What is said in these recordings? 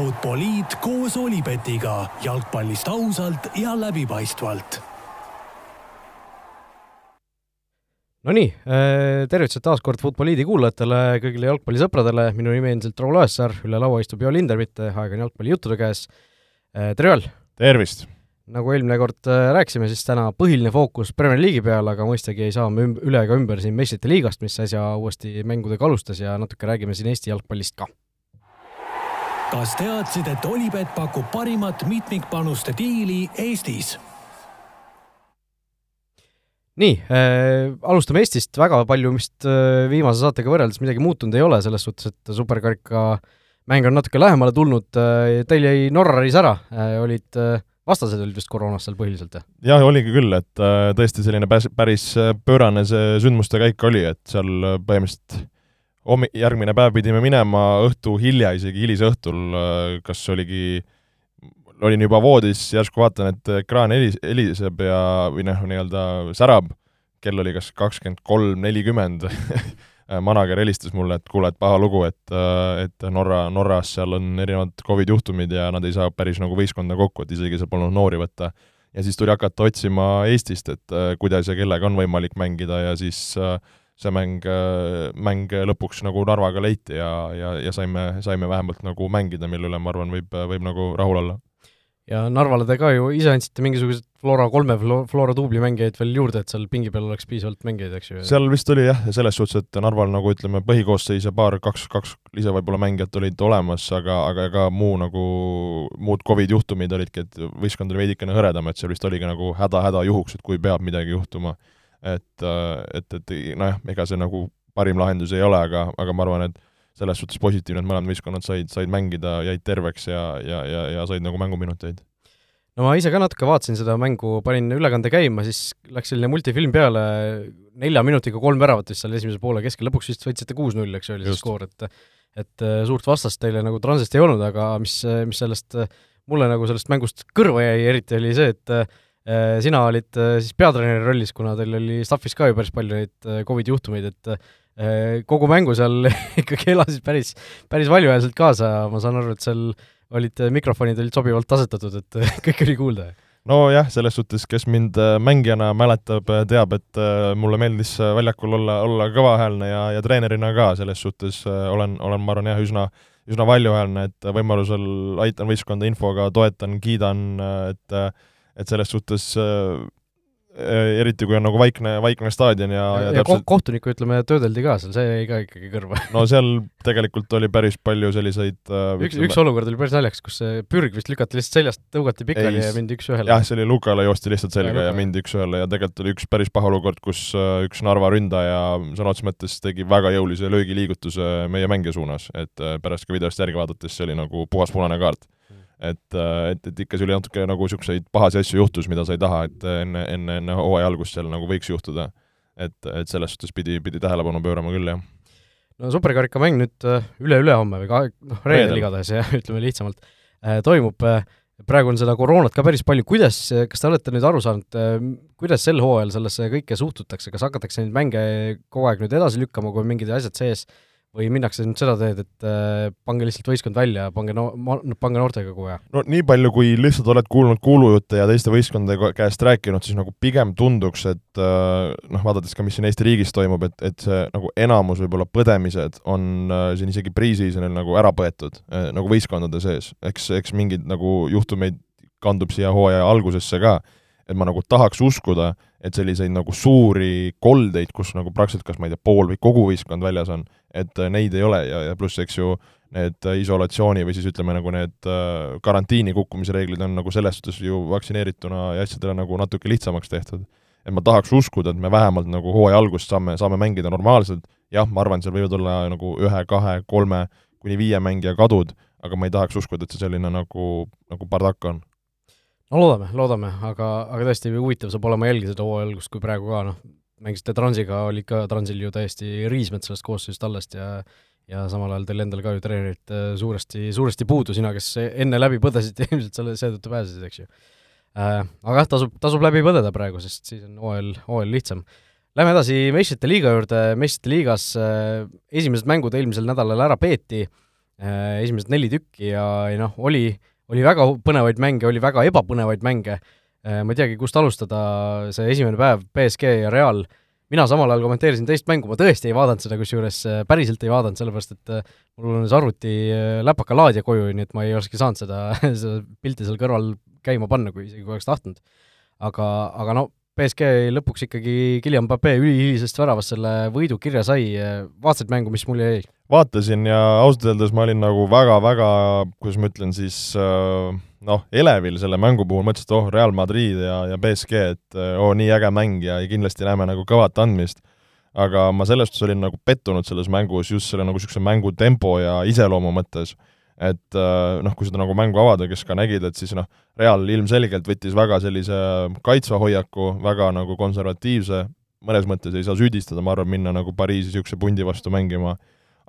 Futboliit koos Olipetiga jalgpallist ausalt ja läbipaistvalt. Nonii, tervitused taas kord Futboliidi kuulajatele, kõigile jalgpallisõpradele, minu nimi on endiselt Raul Õessar, üle laua istub Jo Linder, mitte aeg on jalgpallijuttude käes. tere, Joel! tervist! nagu eelmine kord rääkisime, siis täna põhiline fookus Premier League'i peal, aga mõistagi ei saa me üle ega ümber siin meistrite liigast, mis äsja uuesti mängudega alustas ja natuke räägime siin Eesti jalgpallist ka kas teadsid, et Olipet pakub parimat mitmikpanuste diili Eestis? nii äh,, alustame Eestist, väga palju vist äh, viimase saatega võrreldes midagi muutunud ei ole, selles suhtes, et superkarika mäng on natuke lähemale tulnud äh,, teil jäi Norraris ära äh,, olid äh, vastased olid vist koroonas seal põhiliselt, jah? jah, oligi küll, et äh, tõesti selline päris, päris pöörane see sündmuste käik oli, et seal põhimõtteliselt hommi-, järgmine päev pidime minema õhtu hilja, isegi hilisõhtul, äh, kas oligi, olin juba voodis, järsku vaatan, et ekraan helis-, heliseb ja, või noh, nii-öelda särab, kell oli kas kakskümmend kolm nelikümmend manager helistas mulle, et kuule, et paha lugu, et, äh, et Norra, Norras seal on erinevad Covid juhtumid ja nad ei saa päris nagu võistkonda kokku, et isegi seal polnud noori võtta. ja siis tuli hakata otsima Eestist, et äh, kuidas ja kellega on võimalik mängida ja siis äh, see mäng, mäng lõpuks nagu Narvaga leiti ja, ja, ja saime, saime vähemalt nagu mängida, mille üle ma arvan, võib, võib nagu rahul olla. ja Narvale te ka ju ise andsite mingisugused Flora kolme, Flora duubli mängijaid veel juurde, et seal pingi peal oleks piisavalt mängijaid, eks ju? seal vist oli jah, selles suhtes, et Narval nagu ütleme, põhikoosseis ja paar, kaks, kaks ise võib-olla mängijat olid olemas, aga, aga ega muu nagu, muud Covid juhtumid olidki, et võistkond oli veidikene hõredam, et seal vist oligi nagu häda-häda juhuks, et kui peab midagi juhtuma et, äh, et, et nojah, ega see nagu parim lahendus ei ole, aga, aga ma arvan, et selles suhtes positiivne, et mõlemad võistkonnad said, said mängida, jäid terveks ja, ja, ja, ja said nagu mänguminuteid. no ma ise ka natuke vaatasin seda mängu, panin ülekande käima, siis läks selline multifilm peale, nelja minutiga kolm väravat vist seal esimese poole keskel, lõpuks vist võitsite kuus-null, eks ju, oli see skoor, et et äh, suurt vastast teile nagu Transist ei olnud, aga mis, mis sellest, mulle nagu sellest mängust kõrva jäi eriti, oli see, et Äh, sina olid äh, siis peatreeneri rollis, kuna teil oli staffis ka ju päris palju neid äh, Covidi juhtumeid, et kogu mängu seal ikkagi elasid päris, päris valjuhäälselt kaasa, ma saan aru, et seal olid mikrofonid olid sobivalt asetatud, et kõik oli kuulda? nojah, selles suhtes, kes mind mängijana mäletab, teab, et mulle meeldis väljakul olla, olla kõvahäälne ja, ja treenerina ka selles suhtes olen, olen, ma arvan jah, üsna üsna valjuhäälne, et võimalusel aitan võistkonda infoga, toetan, kiidan, et et selles suhtes äh, äh, eriti kui on nagu vaikne, vaikne staadion ja, ja, ja täpselt... kohtunikku, ütleme, töödeldi ka seal, see jäi ka ikkagi kõrva. No seal tegelikult oli päris palju selliseid äh, üks, üks olukord oli päris naljakas, kus see pürg vist lükati lihtsalt seljast, tõugati pikali Ei, ja mindi üks-ühele. jah, see oli Lukale joosti lihtsalt selga ja, ja mindi üks-ühele ja tegelikult oli üks päris paha olukord, kus äh, üks Narva ründaja sõna otseses mõttes tegi väga jõulise löögiliigutuse meie mängija suunas, et äh, pärast ka videost järgi vaadates see oli nagu puhas punane kaart et, äh, et, et ikka seal oli natuke nagu niisuguseid pahasi asju juhtus, mida sa ei taha, et enne, enne, enne hooaja algust seal nagu võiks juhtuda. et, et selles suhtes pidi, pidi tähelepanu pöörama küll, jah. no superkarikamäng nüüd äh, üle-ülehomme või ka noh, reedel igatahes jah, ütleme lihtsamalt, äh, toimub, praegu on seda koroonat ka päris palju, kuidas, kas te olete nüüd aru saanud, kuidas sel hooajal sellesse kõike suhtutakse, kas hakatakse neid mänge kogu aeg nüüd edasi lükkama, kui mingid asjad sees või minnakse nüüd seda teed, et äh, pange lihtsalt võistkond välja, pange no-, pange noortega aeg? no nii palju, kui lihtsalt oled kuulnud kuulujutte ja teiste võistkondade käest rääkinud, siis nagu pigem tunduks, et äh, noh, vaadates ka, mis siin Eesti riigis toimub, et, et see nagu enamus võib-olla põdemised on äh, siin isegi pre-seasonil nagu ära põetud äh,, nagu võistkondade sees. eks, eks mingeid nagu juhtumeid kandub siia hooaja algusesse ka et ma nagu tahaks uskuda, et selliseid nagu suuri koldeid, kus nagu praktiliselt kas ma ei tea, pool või kogu võistkond väljas on, et äh, neid ei ole ja, ja pluss eks ju need äh, isolatsiooni või siis ütleme nagu need äh, karantiini kukkumise reeglid on nagu selles suhtes ju vaktsineerituna ja asjadele nagu natuke lihtsamaks tehtud. et ma tahaks uskuda, et me vähemalt nagu hooaja algust saame, saame mängida normaalselt, jah, ma arvan, seal võivad olla nagu ühe, kahe, kolme kuni viie mängija kadud, aga ma ei tahaks uskuda, et see selline nagu, nagu bardakk on no loodame, loodame, aga, aga tõesti huvitav saab olema jälgida seda hooaja algust, kui praegu ka noh, mängisite Transiga, olid ka Transil ju täiesti riismed sellest koosseisust allest ja ja samal ajal teil endal ka ju treenerit äh, suuresti, suuresti puudu, sina, kes enne läbi põdesid ilmselt selle, seetõttu pääsesid, eks ju äh,. Aga jah, tasub, tasub läbi põdeda praegu, sest siis on hooajal, hooajal lihtsam. Lähme edasi meistrite liiga juurde, meistrite liigas äh, esimesed mängud eelmisel nädalal ära peeti esimesed neli tükki ja, ja noh, oli, oli väga põnevaid mänge, oli väga ebapõnevaid mänge, ma ei teagi, kust alustada, see esimene päev, BSG ja Real, mina samal ajal kommenteerisin teist mängu, ma tõesti ei vaadanud seda, kusjuures päriselt ei vaadanud, sellepärast et mul on see arvuti läpaka laadija koju, nii et ma ei olekski saanud seda, seda pilti seal kõrval käima panna, kui isegi kui oleks tahtnud. aga, aga no BSG lõpuks ikkagi Guillaume Pape ülihilisest väravast selle võidu kirja sai, vaatasid mängu, mis mulje jäi? vaatasin ja ausalt öeldes ma olin nagu väga-väga, kuidas ma ütlen siis, äh, noh, elevil selle mängu puhul, mõtlesin, et oh, Real Madrid ja, ja BSG, et äh, oo oh,, nii äge mäng ja, ja kindlasti näeme nagu kõvat andmist. aga ma selles suhtes olin nagu pettunud selles mängus just selle nagu niisuguse mängu tempo ja iseloomu mõttes et äh, noh, kui seda nagu mängu avada, kes ka nägid, et siis noh, Real ilmselgelt võttis väga sellise kaitsva hoiaku, väga nagu konservatiivse, mõnes mõttes ei saa süüdistada, ma arvan, minna nagu Pariisi niisuguse pundi vastu mängima,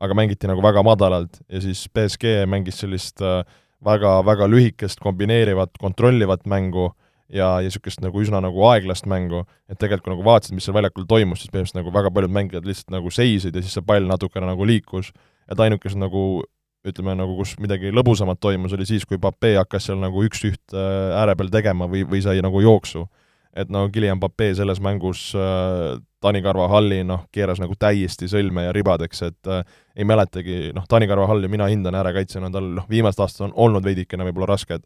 aga mängiti nagu väga madalalt ja siis BSG mängis sellist äh, väga, väga lühikest kombineerivat, kontrollivat mängu ja, ja niisugust nagu üsna nagu aeglast mängu, et tegelikult kui nagu vaatasid, mis seal väljakul toimus, siis põhimõtteliselt nagu väga paljud mängijad lihtsalt nagu seisid ja siis see pall natukene nagu liikus, et ainukesed nagu ütleme nagu, kus midagi lõbusamat toimus, oli siis, kui Pape hakkas seal nagu üks-üht äh, ääre peal tegema või, või sai nagu jooksu. et no Guillaume Pape selles mängus äh, Taani Carvajalli noh, keeras nagu täiesti sõlme ja ribadeks, et äh, ei mäletagi, noh, Taani Carvajalli mina hindan äärekaitsjana, tal noh, viimased aastad on olnud veidikene võib-olla rasked,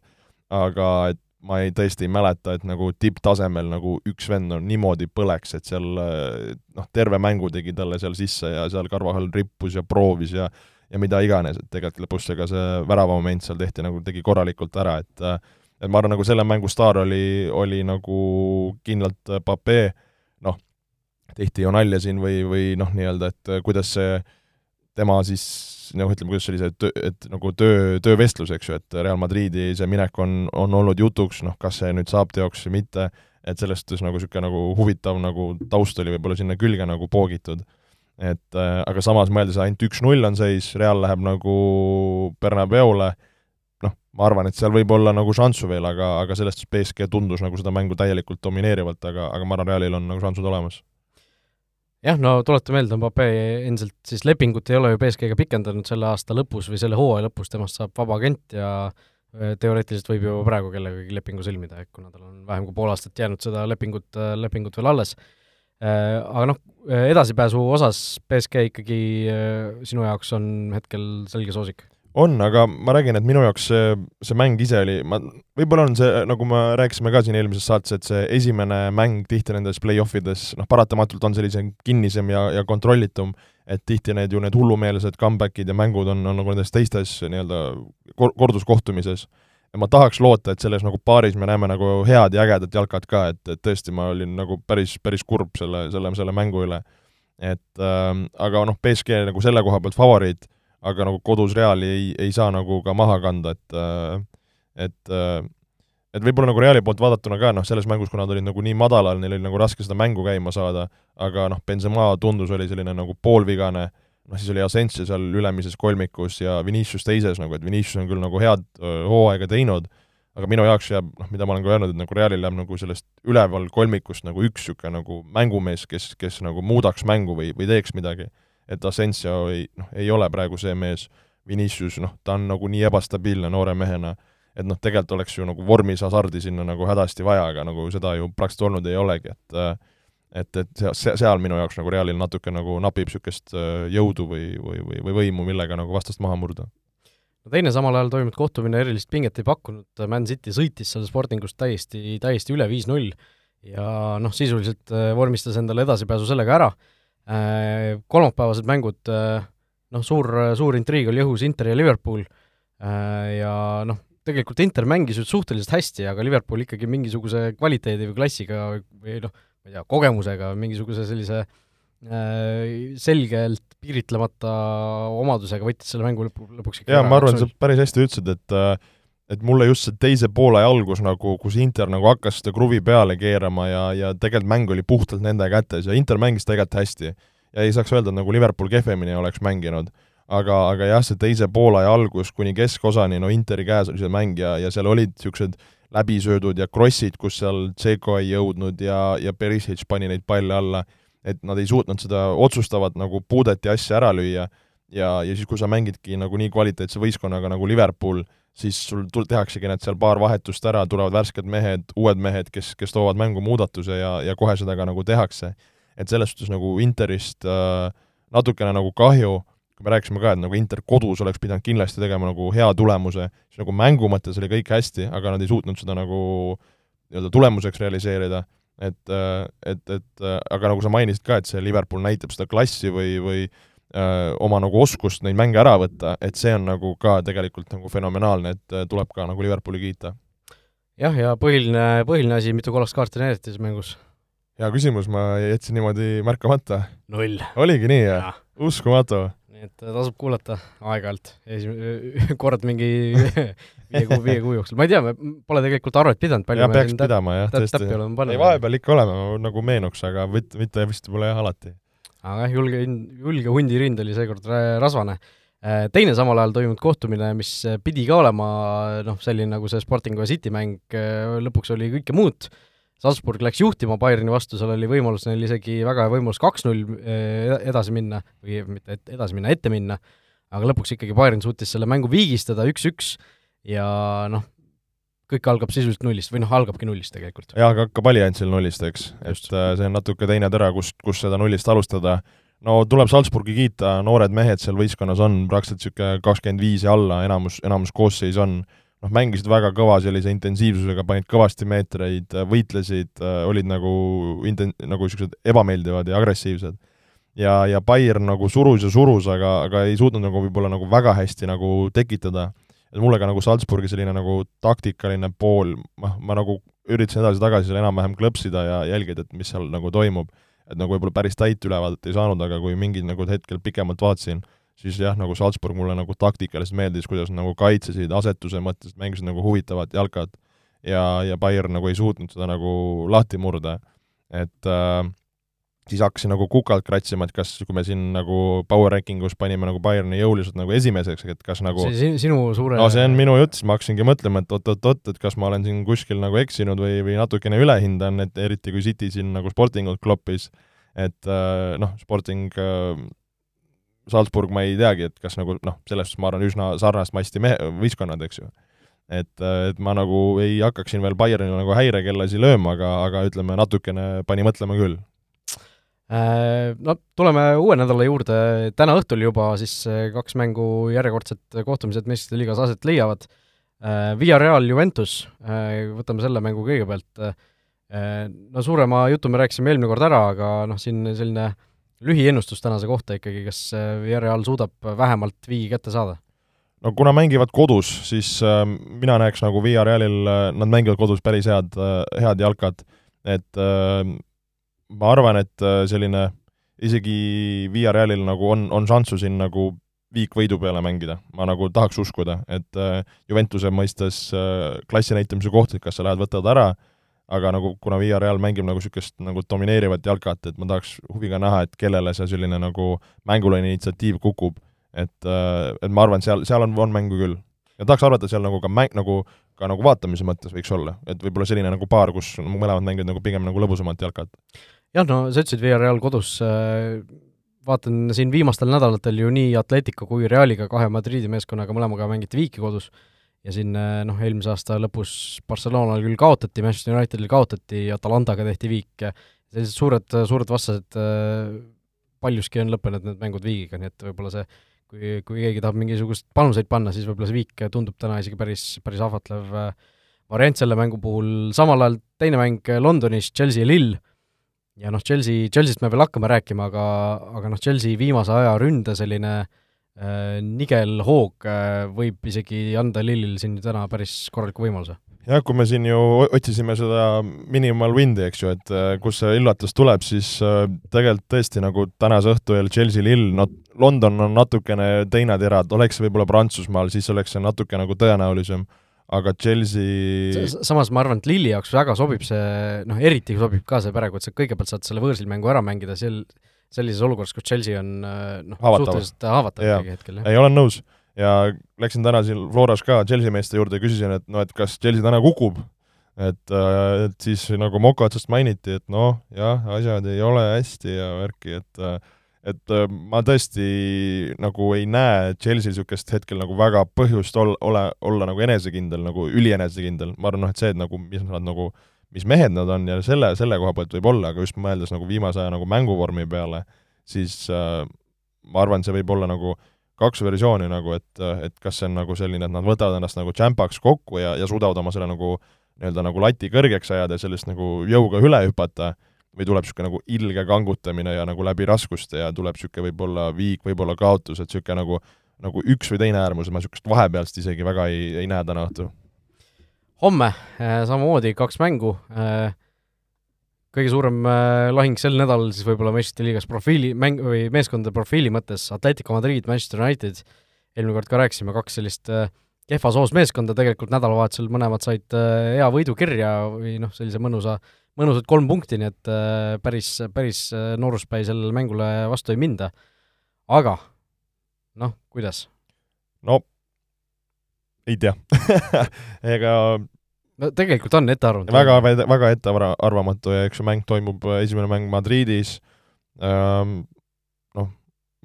aga et ma ei, tõesti ei mäleta, et nagu tipptasemel nagu üks vend on niimoodi põleks, et seal äh, noh, terve mängu tegi talle seal sisse ja seal Carvajal rippus ja proovis ja ja mida iganes, et tegelikult lõpus ega see väravamoment seal tehti nagu, tegi korralikult ära, et et ma arvan, nagu selle mängu staar oli, oli nagu kindlalt Pape, noh, tehti ju nalja siin või, või noh, nii-öelda, et kuidas see tema siis noh, ütleme, kuidas see oli see töö, et nagu töö, töövestlus, eks ju, et Real Madridi see minek on, on olnud jutuks, noh, kas see nüüd saab teoks või mitte, et selles suhtes nagu niisugune nagu huvitav nagu taust oli võib-olla sinna külge nagu poogitud et äh, aga samas mõeldes ainult üks-null on seis, Real läheb nagu Bernabeole, noh, ma arvan, et seal võib olla nagu šanssu veel, aga, aga sellest BSG tundus nagu seda mängu täielikult domineerivalt, aga, aga ma arvan, Realil on nagu šansud olemas. jah, no tuleta meelde, Mbappe endiselt siis lepingut ei ole ju BSG-ga pikendanud selle aasta lõpus või selle hooaja lõpus, temast saab vaba agent ja äh, teoreetiliselt võib ju praegu kellegagi lepingu sõlmida, kuna tal on vähem kui pool aastat jäänud seda lepingut, äh, lepingut veel alles aga noh, äh, edasipääsu osas BSG ikkagi äh, sinu jaoks on hetkel selge soosik? on, aga ma räägin, et minu jaoks see, see mäng ise oli, ma, võib-olla on see, nagu me rääkisime ka siin eelmises saates, et see esimene mäng tihti nendes play-off ides, noh, paratamatult on sellisem kinnisem ja, ja kontrollitum, et tihti need ju need hullumeelsed comeback'id ja mängud on, on nagu nendes teistes nii-öelda korduskohtumises ja ma tahaks loota, et selles nagu paaris me näeme nagu head ja ägedat jalkat ka, et, et tõesti, ma olin nagu päris, päris kurb selle, selle, selle mängu üle. et äh, aga noh, BSG nagu selle koha pealt favoriit, aga nagu kodus Reali ei, ei saa nagu ka maha kanda, et äh, et äh, et võib-olla nagu Reali poolt vaadatuna ka noh, selles mängus, kuna nad olid nagu nii madalal, neil oli nagu raske seda mängu käima saada, aga noh, Benzema tundus, oli selline nagu poolvigane äh, noh, siis oli Asensio seal ülemises kolmikus ja Vinicius teises nagu, et Vinicius on küll nagu head hooaega teinud, aga minu jaoks jääb, noh, mida ma olen ka öelnud, et nagu Realil jääb nagu sellest üleval kolmikust nagu üks niisugune nagu mängumees, kes, kes nagu muudaks mängu või, või teeks midagi. et Asensio ei, noh, ei ole praegu see mees, Vinicius, noh, ta on nagu nii ebastabiilne noore mehena, et noh, tegelikult oleks ju nagu vormis hasardi sinna nagu hädasti vaja, aga nagu seda ju praktiliselt olnud ei olegi, et äh, et, et see, seal minu jaoks nagu Realil natuke nagu napib niisugust äh, jõudu või, või, või, või võimu, millega nagu vastast maha murda. no teine samal ajal toimunud kohtumine erilist pinget ei pakkunud, Man City sõitis seal Sportingust täiesti, täiesti üle viis-null ja noh, sisuliselt äh, vormistas endale edasipääsu sellega ära, äh, kolmapäevased mängud, noh, suur, suur intriig oli õhus Inter ja Liverpool. Ja noh, tegelikult Inter mängis nüüd suhteliselt hästi, aga Liverpool ikkagi mingisuguse kvaliteedi või klassiga või noh, ma ei tea, kogemusega, mingisuguse sellise äh, selgelt piiritlemata omadusega võttis selle mängu lõpu, lõpuks ikka jaa, ma arvan, sa päris hästi ütlesid, et äh, et mulle just see teise poole algus nagu, kus Inter nagu hakkas seda kruvi peale keerama ja, ja tegelikult mäng oli puhtalt nende kätes ja Inter mängis tegelikult hästi. ja ei saaks öelda, et nagu Liverpool kehvemini oleks mänginud. aga, aga jah, see teise poolaja algus kuni keskosani, no Interi käes oli see mäng ja, ja seal olid niisugused läbisöödud ja krossid, kus seal Tseko ei jõudnud ja, ja Perisic pani neid palle alla, et nad ei suutnud seda otsustavat nagu puudet ja asja ära lüüa ja, ja siis, kui sa mängidki nagu nii kvaliteetse võistkonnaga nagu Liverpool, siis sul tul-, tehaksegi need seal paar vahetust ära, tulevad värsked mehed, uued mehed, kes, kes toovad mängu muudatuse ja, ja kohe seda ka nagu tehakse. et selles suhtes nagu Interist äh, natukene nagu kahju, kui me rääkisime ka, et nagu Inter kodus oleks pidanud kindlasti tegema nagu hea tulemuse, siis nagu mängu mõttes oli kõik hästi, aga nad ei suutnud seda nagu nii-öelda tulemuseks realiseerida, et, äh, et, et äh, aga nagu sa mainisid ka, et see Liverpool näitab seda klassi või, või öö, oma nagu oskust neid mänge ära võtta, et see on nagu ka tegelikult nagu fenomenaalne, et tuleb ka nagu Liverpooli kiita. jah, ja põhiline, põhiline asi, mitu kollast kaarti näidati selles mängus? hea küsimus, ma jätsin niimoodi märkamata. null. oligi nii, jah? uskumatu. Nii et tasub kuulata aeg-ajalt, esim-, kord mingi viie kuu, viie kuu jooksul, ma ei tea, pole tegelikult arvet pidanud, palju ja peaks pidama jah, tõesti. ei, vahepeal ikka oleme, nagu meenuks, aga mitte, mitte vist pole jah alati. aga jah, julge, julge hundirind oli seekord rasvane. Äh, teine samal ajal toimunud kohtumine, mis pidi ka olema noh, selline nagu see Sportingu ja City mäng, äh, lõpuks oli kõike muud Salzburg läks juhtima Bayerni vastu, seal oli võimalus neil isegi väga hea võimalus kaks-null eh, edasi minna või mitte edasi minna, ette minna, aga lõpuks ikkagi Bayern suutis selle mängu viigistada üks-üks ja noh, kõik algab sisuliselt nullist või noh, algabki nullist tegelikult. jaa, aga hakkab alliansil nullist, eks, et äh, see on natuke teine tera, kus, kus seda nullist alustada. no tuleb Salzburgi kiita, noored mehed seal võistkonnas on praktiliselt niisugune kakskümmend viis ja alla, enamus, enamus koosseis on noh, mängisid väga kõva sellise intensiivsusega, panid kõvasti meetreid, võitlesid, olid nagu inten-, nagu niisugused ebameeldivad ja agressiivsed. ja, ja Bayern nagu surus ja surus, aga, aga ei suutnud nagu võib-olla nagu väga hästi nagu tekitada. et mulle ka nagu Salzburgi selline nagu taktikaline pool, noh, ma nagu üritasin edasi-tagasi seal enam-vähem klõpsida ja jälgida, et mis seal nagu toimub. et nagu võib-olla päris täit ülevaadet ei saanud, aga kui mingid nagu hetkel pikemalt vaatasin, siis jah, nagu Salzburg mulle nagu taktikaliselt meeldis, kuidas nagu kaitsesid asetuse mõttes, mängisid nagu huvitavat jalkat ja, ja Bayern nagu ei suutnud seda nagu lahti murda. et äh, siis hakkasin nagu kukalt kratsima, et kas, kui me siin nagu power ranking us panime nagu Bayerni jõuliselt nagu esimeseks, et kas nagu see sinu suure no see on minu jutt, siis ma hakkasingi mõtlema, et oot-oot-oot, et kas ma olen siin kuskil nagu eksinud või, või natukene ülehindan, et eriti kui City siin nagu Sportingut kloppis, et äh, noh, Sporting äh, Salzburg ma ei teagi, et kas nagu noh, selles suhtes ma arvan, üsna sarnast masti mehe, võistkonnad, eks ju. et, et ma nagu ei hakkaks siin veel Bayernile nagu häirekellasi lööma, aga, aga ütleme, natukene pani mõtlema küll. Äh, no tuleme uue nädala juurde, täna õhtul juba siis äh, kaks mängu järjekordsed kohtumised meistrite liigas aset leiavad. Äh, Via Real Juventus, võtame selle mängu kõigepealt. no suurema jutu me rääkisime eelmine kord ära, aga noh, siin selline lühiennustus tänase kohta ikkagi, kas äh, Villarreal suudab vähemalt viigi kätte saada? no kuna mängivad kodus, siis äh, mina näeks nagu Villarrealil, äh, nad mängivad kodus päris head, head jalkat, et ma arvan, et selline isegi Villarrealil nagu on, on šanssu siin nagu viik võidu peale mängida, ma nagu tahaks uskuda, et Juventuse mõistes klassi näitamise koht, et kas sa lähed, võtad ära, aga nagu kuna Villarreal mängib nagu niisugust nagu domineerivat jalkat, et ma tahaks huviga näha, et kellele see selline nagu mänguline initsiatiiv kukub. et, äh, et ma arvan, seal, seal on, on mängu küll. ja tahaks arvata, seal nagu ka mäng, nagu ka nagu vaatamise mõttes võiks olla, et võib-olla selline nagu paar, kus mõlemad mängivad nagu pigem nagu lõbusamat jalkat. jah, no sa ütlesid Villarreal kodus äh, vaatan siin viimastel nädalatel ju nii Atletico kui Realiga, kahe Madridi meeskonnaga, mõlemaga mängiti viiki kodus ja siin eh, noh, eelmise aasta lõpus Barcelonal küll kaotati, Manchester Unitedil kaotati, Atalantaga tehti viik, sellised suured, suured vastased eh, paljuski on lõppenud need mängud viigiga, nii et võib-olla see kui, kui keegi tahab mingisugust panuseid panna, siis võib-olla see viik tundub täna isegi päris, päris ahvatlev eh, variant selle mängu puhul, samal ajal teine mäng Londonis, Chelsea ja Lill, ja noh, Chelsea, Chelsea'st me veel hakkame rääkima, aga, aga noh, Chelsea viimase aja ründe selline äh, Äh, nigel hoog äh, võib isegi anda Lillil siin täna päris korraliku võimaluse. jah, kui me siin ju otsisime seda minimal wind'i, eks ju, et äh, kus see üllatus tuleb, siis tegelikult tõesti nagu tänase õhtu eel Chelsea Lill, no London on natukene teine tera, et oleks võib-olla Prantsusmaal, siis oleks see natuke nagu tõenäolisem aga Chelsea samas ma arvan, et Lilli jaoks väga sobib see, noh eriti sobib ka see praegu, et sa kõigepealt saad selle võõrsil mängu ära mängida, sel-, sellises olukorras, kus Chelsea on äh, noh, suhteliselt haavatav ikkagi hetkel, ei, olen nõus. ja läksin täna siin Floras ka Chelsea meeste juurde ja küsisin, et noh, et kas Chelsea täna kukub, et, äh, et siis nagu moka otsast mainiti, et noh, jah, asjad ei ole hästi ja värki, et äh, et ma tõesti nagu ei näe Chelsea'l niisugust hetkel nagu väga põhjust ol-, ole, olla nagu enesekindel, nagu ülienesekindel, ma arvan noh, et see, et nagu mis nad nagu, mis mehed nad on ja selle, selle koha pealt võib olla, aga just mõeldes nagu viimase aja nagu mänguvormi peale, siis äh, ma arvan, see võib olla nagu kaks versiooni nagu, et, et kas see on nagu selline, et nad võtavad ennast nagu tšämpaks kokku ja, ja suudavad oma selle nagu nii-öelda nagu lati kõrgeks ajada ja sellest nagu jõuga üle hüpata, või tuleb niisugune nagu ilge kangutamine ja nagu läbi raskuste ja tuleb niisugune võib-olla viik, võib-olla kaotus, et niisugune nagu nagu üks või teine äärmus, ma niisugust vahepealst isegi väga ei, ei näe täna õhtul. Homme äh, samamoodi kaks mängu, äh, kõige suurem äh, lahing sel nädalal siis võib-olla meistrite liigas profiili, mäng või meeskondade profiili mõttes Atletico Madrid, Manchester United, eelmine kord ka rääkisime, kaks sellist kehvas hoos meeskonda, tegelikult nädalavahetusel mõlemad said hea võidu kirja või noh, sellise mõnusa mõnusad kolm punkti, nii et päris, päris nooruspäi sellele mängule vastu ei minda. aga noh, kuidas? no ei tea. Ega no tegelikult on ettearvamatu. väga, väga ettearvamatu ja eks see mäng toimub, äh, esimene mäng Madridis. Ähm,, noh,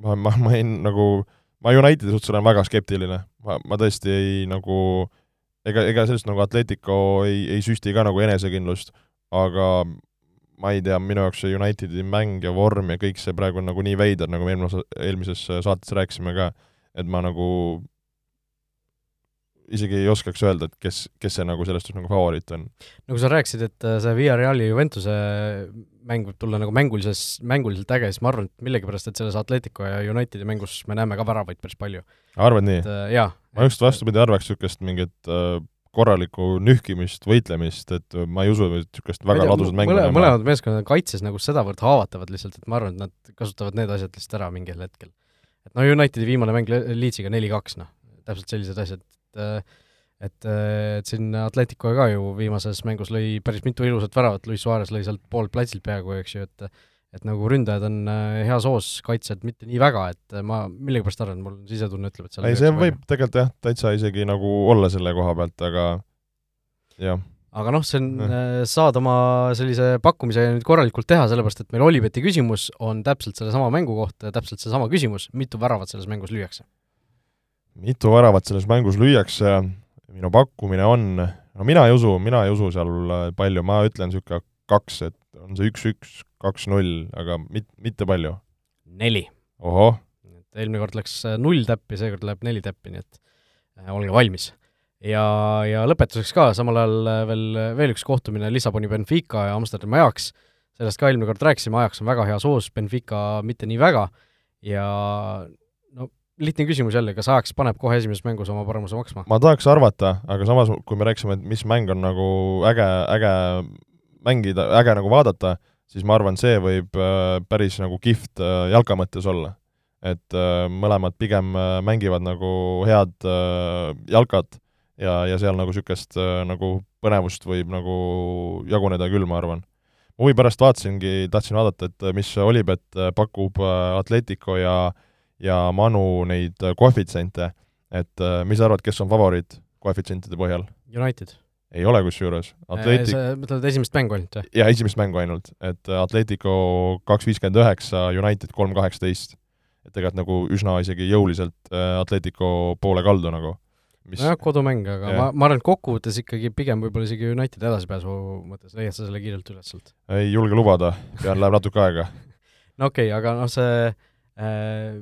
ma, ma, ma ei nagu, ma Unitedi suhtes olen väga skeptiline, ma, ma tõesti ei nagu ega, ega sellest nagu Atletico ei, ei süsti ka nagu enesekindlust aga ma ei tea, minu jaoks see Unitedi mäng ja vorm ja kõik see praegu on nagu nii veider, nagu me eelmises, eelmises saates rääkisime ka, et ma nagu isegi ei oskaks öelda, et kes, kes see nagu selles suhtes nagu favoriit on. nagu sa rääkisid, et äh, see Villareali Juventuse mäng võib tulla nagu mängulises, mänguliselt äge, siis ma arvan, et millegipärast, et selles Atletico ja Unitedi mängus me näeme ka väravaid päris palju. arvad nii? Äh, jaa. ma just vastupidi arvaks niisugust mingit äh, korralikku nühkimist, võitlemist, et ma ei usu, et niisugust väga ladusat mängu mõle, mõlemad meeskonnad on kaitses nagu sedavõrd haavatavad lihtsalt, et ma arvan, et nad kasutavad need asjad lihtsalt ära mingil hetkel. et no Unitedi viimane mäng Leedsiga neli-kaks, noh, täpselt sellised asjad, et et, et siin Atletico ka ju viimases mängus lõi päris mitu ilusat väravat, Luis Suarez lõi sealt poolt platsilt peaaegu, eks ju, et et nagu ründajad on äh, heas hoos, kaitsjad mitte nii väga, et äh, ma millegipärast arvan, mul sisetunne ütleb, et seal ei, see võib tegelikult jah, täitsa isegi nagu olla selle koha pealt, aga jah. aga noh, see on äh,, saad oma sellise pakkumise nüüd korralikult teha, sellepärast et meil Olibeti küsimus on täpselt sellesama mängu kohta ja täpselt seesama küsimus, mitu väravat selles mängus lüüakse? Mitu väravat selles mängus lüüakse, minu pakkumine on, no mina ei usu, mina ei usu seal palju, ma ütlen niisugune kaks, et on see üks-üks, kaks-null, aga mit-, mitte palju? neli. ohoh! et eelmine kord läks äh, null täppi, seekord läheb neli täppi, nii et äh, olge valmis. ja, ja lõpetuseks ka samal ajal äh, veel, veel üks kohtumine Lissaboni Benfica ja Amsterdami Ajax, sellest ka eelmine kord rääkisime, Ajax on väga heas hoos, Benfica mitte nii väga, ja lihtne küsimus jälle, kas Ajax paneb kohe esimeses mängus oma paremuse maksma? ma tahaks arvata, aga samas, kui me rääkisime, et mis mäng on nagu äge, äge mängida, äge nagu vaadata, siis ma arvan, see võib äh, päris nagu kihvt äh, jalka mõttes olla. et äh, mõlemad pigem mängivad nagu head jalkat ja, ja seal nagu niisugust nagu põnevust võib nagu jaguneda küll, ma arvan. huvi pärast vaatasingi, tahtsin vaadata, et mis Olipet pakub Atletico ja ja Manu neid koefitsiente, et mis sa arvad, kes on favoriit koefitsientide põhjal? United ei ole kusjuures. Atletic... sa mõtled esimest mängu ainult või? jah, esimest mängu ainult, et Atletico kaks viiskümmend üheksa, United kolm kaheksateist. et tegelikult nagu üsna isegi jõuliselt äh, Atletico poole kaldu nagu. nojah, kodumäng, aga yeah. ma, ma arvan, et kokkuvõttes ikkagi pigem võib-olla isegi United edasipääsu mõttes, leiad sa selle kiirelt üles sealt? ei julge lubada, pean, läheb natuke aega no okei okay,, aga noh, see äh,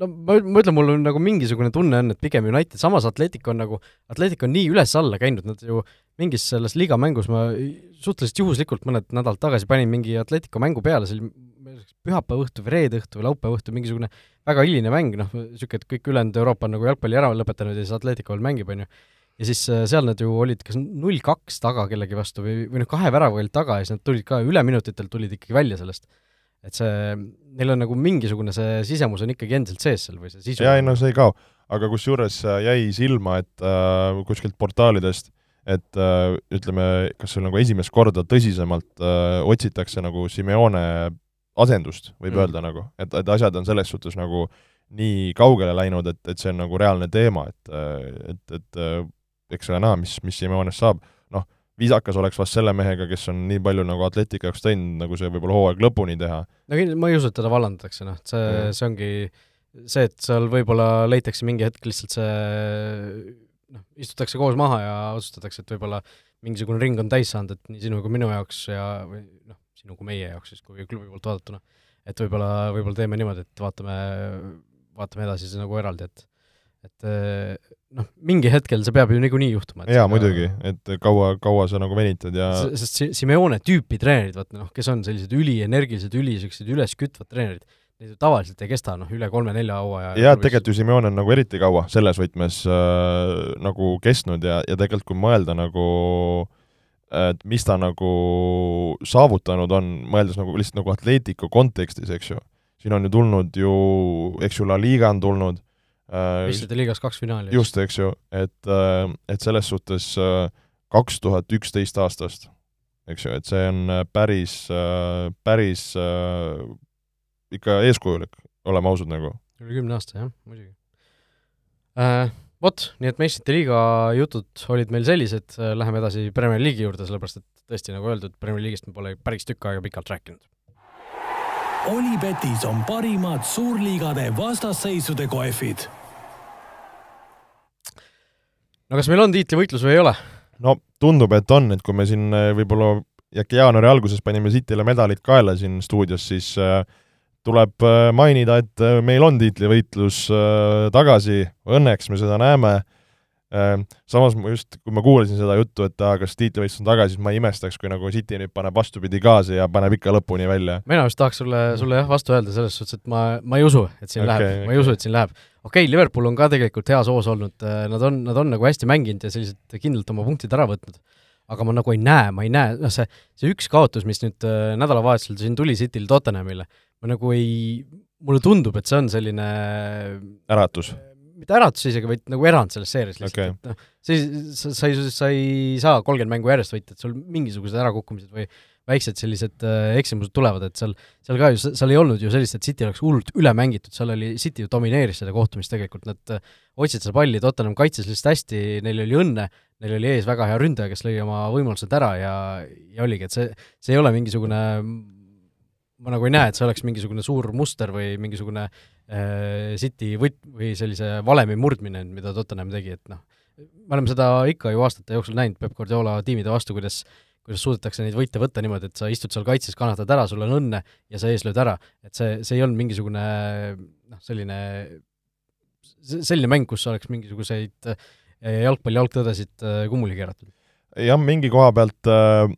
no ma, ma ütlen, mul on nagu mingisugune tunne on, et pigem United, samas Atletico on nagu, Atletico on nii üles-alla käinud, nad ju mingis selles liiga mängus ma suhteliselt juhuslikult mõned nädalad tagasi panin mingi Atletico mängu peale, see oli pühapäeva õhtu või reede õhtu või laupäeva õhtu, mingisugune väga hiline mäng, noh, niisugune, et kõik ülejäänud Euroopa on nagu jalgpalli ära lõpetanud ja siis Atletico veel mängib, on ju. ja siis äh, seal nad ju olid kas null kaks taga kellegi vastu või, või noh, kahe väravaga olid taga ja siis nad tulid ka üleminutitel tulid ikkagi välja sellest et see, neil on nagu mingisugune see sisemus on ikkagi endiselt sees seal või see sisu? jaa, ei no see ei kao. aga kusjuures äh, jäi silma, et äh, kuskilt portaalidest, et äh, ütleme, kas seal nagu esimest korda tõsisemalt äh, otsitakse nagu Simeone asendust, võib mm. öelda nagu, et, et asjad on selles suhtes nagu nii kaugele läinud, et, et see on nagu reaalne teema, et, äh, et, et äh, eks ole näha, mis, mis Simeonest saab. Noh, viisakas oleks vast selle mehega, kes on nii palju nagu atleetika jaoks teinud, nagu see võib-olla hooaeg lõpuni teha. no ma ei usu, et teda vallandatakse, noh, see, see ongi see, et seal võib-olla leitakse mingi hetk lihtsalt see noh, istutakse koos maha ja otsustatakse, et võib-olla mingisugune ring on täis saanud, et nii sinu kui minu jaoks ja või noh, sinu kui meie jaoks siis, kui klubi poolt vaadatuna, et võib-olla, võib-olla teeme niimoodi, et vaatame, vaatame edasi siis nagu eraldi, et et noh, mingi hetkel see peab ju niikuinii juhtuma. jaa, muidugi, et kaua, kaua sa nagu venitad ja sest Simeone tüüpi treenerid, vaata noh, kes on sellised ülienergilised, üli niisugused üleskütvad treenerid, need ju tavaliselt ei kesta noh, üle kolme-nelja hooaja. jaa, tegelikult ju Simeone on nagu eriti kaua selles võtmes äh, nagu kestnud ja, ja tegelikult kui mõelda nagu et mis ta nagu saavutanud on, mõeldes nagu lihtsalt nagu Atletico kontekstis, eks ju, siin on ju tulnud ju, eks ju, La Liga on tulnud, meistrite äh, liigas kaks finaali. just, eks ju, et, äh, et selles suhtes äh, kaks tuhat üksteist aastast, eks ju, et see on päris, päris ikka eeskujulik, oleme ausad nagu. üle kümne aasta, jah, muidugi äh,. Vot, nii et meistrite liiga jutud olid meil sellised, läheme edasi Premier League'i juurde, sellepärast et tõesti, nagu öeldud, Premier League'ist me pole päris tükk aega pikalt rääkinud Olipetis on parimad suurliigade vastasseisude kohvid. No kas meil on tiitlivõitlus või ei ole? no tundub, et on, et kui me siin äh, võib-olla äkki jaanuari alguses panime Cityle medalid kaela siin stuudios, siis äh, tuleb äh, mainida, et meil on tiitlivõitlus tagasi, õnneks me seda näeme samas ma just, kui ma kuulasin seda juttu, et aa, kas tiitlivõistlus on tagasi, siis ma ei imestaks, kui nagu City nüüd paneb vastupidi gaasi ja paneb ikka lõpuni välja. mina just tahaks sulle, sulle jah vastu öelda selles suhtes, et ma, ma ei usu, et siin okay, läheb okay., ma ei usu, et siin läheb. Okei okay,, Liverpool on ka tegelikult heas hoos olnud, äh, nad on, nad on nagu hästi mänginud ja sellised kindlalt oma punktid ära võtnud. aga ma nagu ei näe, ma ei näe, noh see, see üks kaotus, mis nüüd äh, nädalavahetusel siin tuli Cityl Tottenhamile, ma nagu ei, mulle tundub, et see on selline äratus mitte äratus isegi, vaid nagu erand selles seerias lihtsalt okay., et noh, see, sa, sa ei, sa ei saa kolmkümmend mängu järjest võita, et sul mingisugused ärakukkumised või väiksed sellised äh, eksimused tulevad, et seal, seal ka ju, seal ei olnud ju sellist, et City oleks hullult üle mängitud, seal oli, City ju domineeris seda kohtumist tegelikult, nad äh, hoidsid seda palli, Tottenham kaitses lihtsalt hästi, neil oli õnne, neil oli ees väga hea ründaja, kes lõi oma võimalused ära ja, ja oligi, et see, see ei ole mingisugune ma nagu ei näe, et see oleks mingisugune suur muster või mingisugune äh, City võt- või sellise valemi murdmine, mida Tottenham tegi, et noh, me oleme seda ikka ju aastate jooksul näinud Peep Guardiola tiimide vastu, kuidas kuidas suudetakse neid võite võtta niimoodi, et sa istud seal kaitses, kannatad ära, sul on õnne ja sa ees lööd ära. et see, see ei olnud mingisugune noh, selline, selline mäng, kus oleks mingisuguseid äh, jalgpalli algtõdesid äh, kummuli keeratud. jah, mingi koha pealt äh,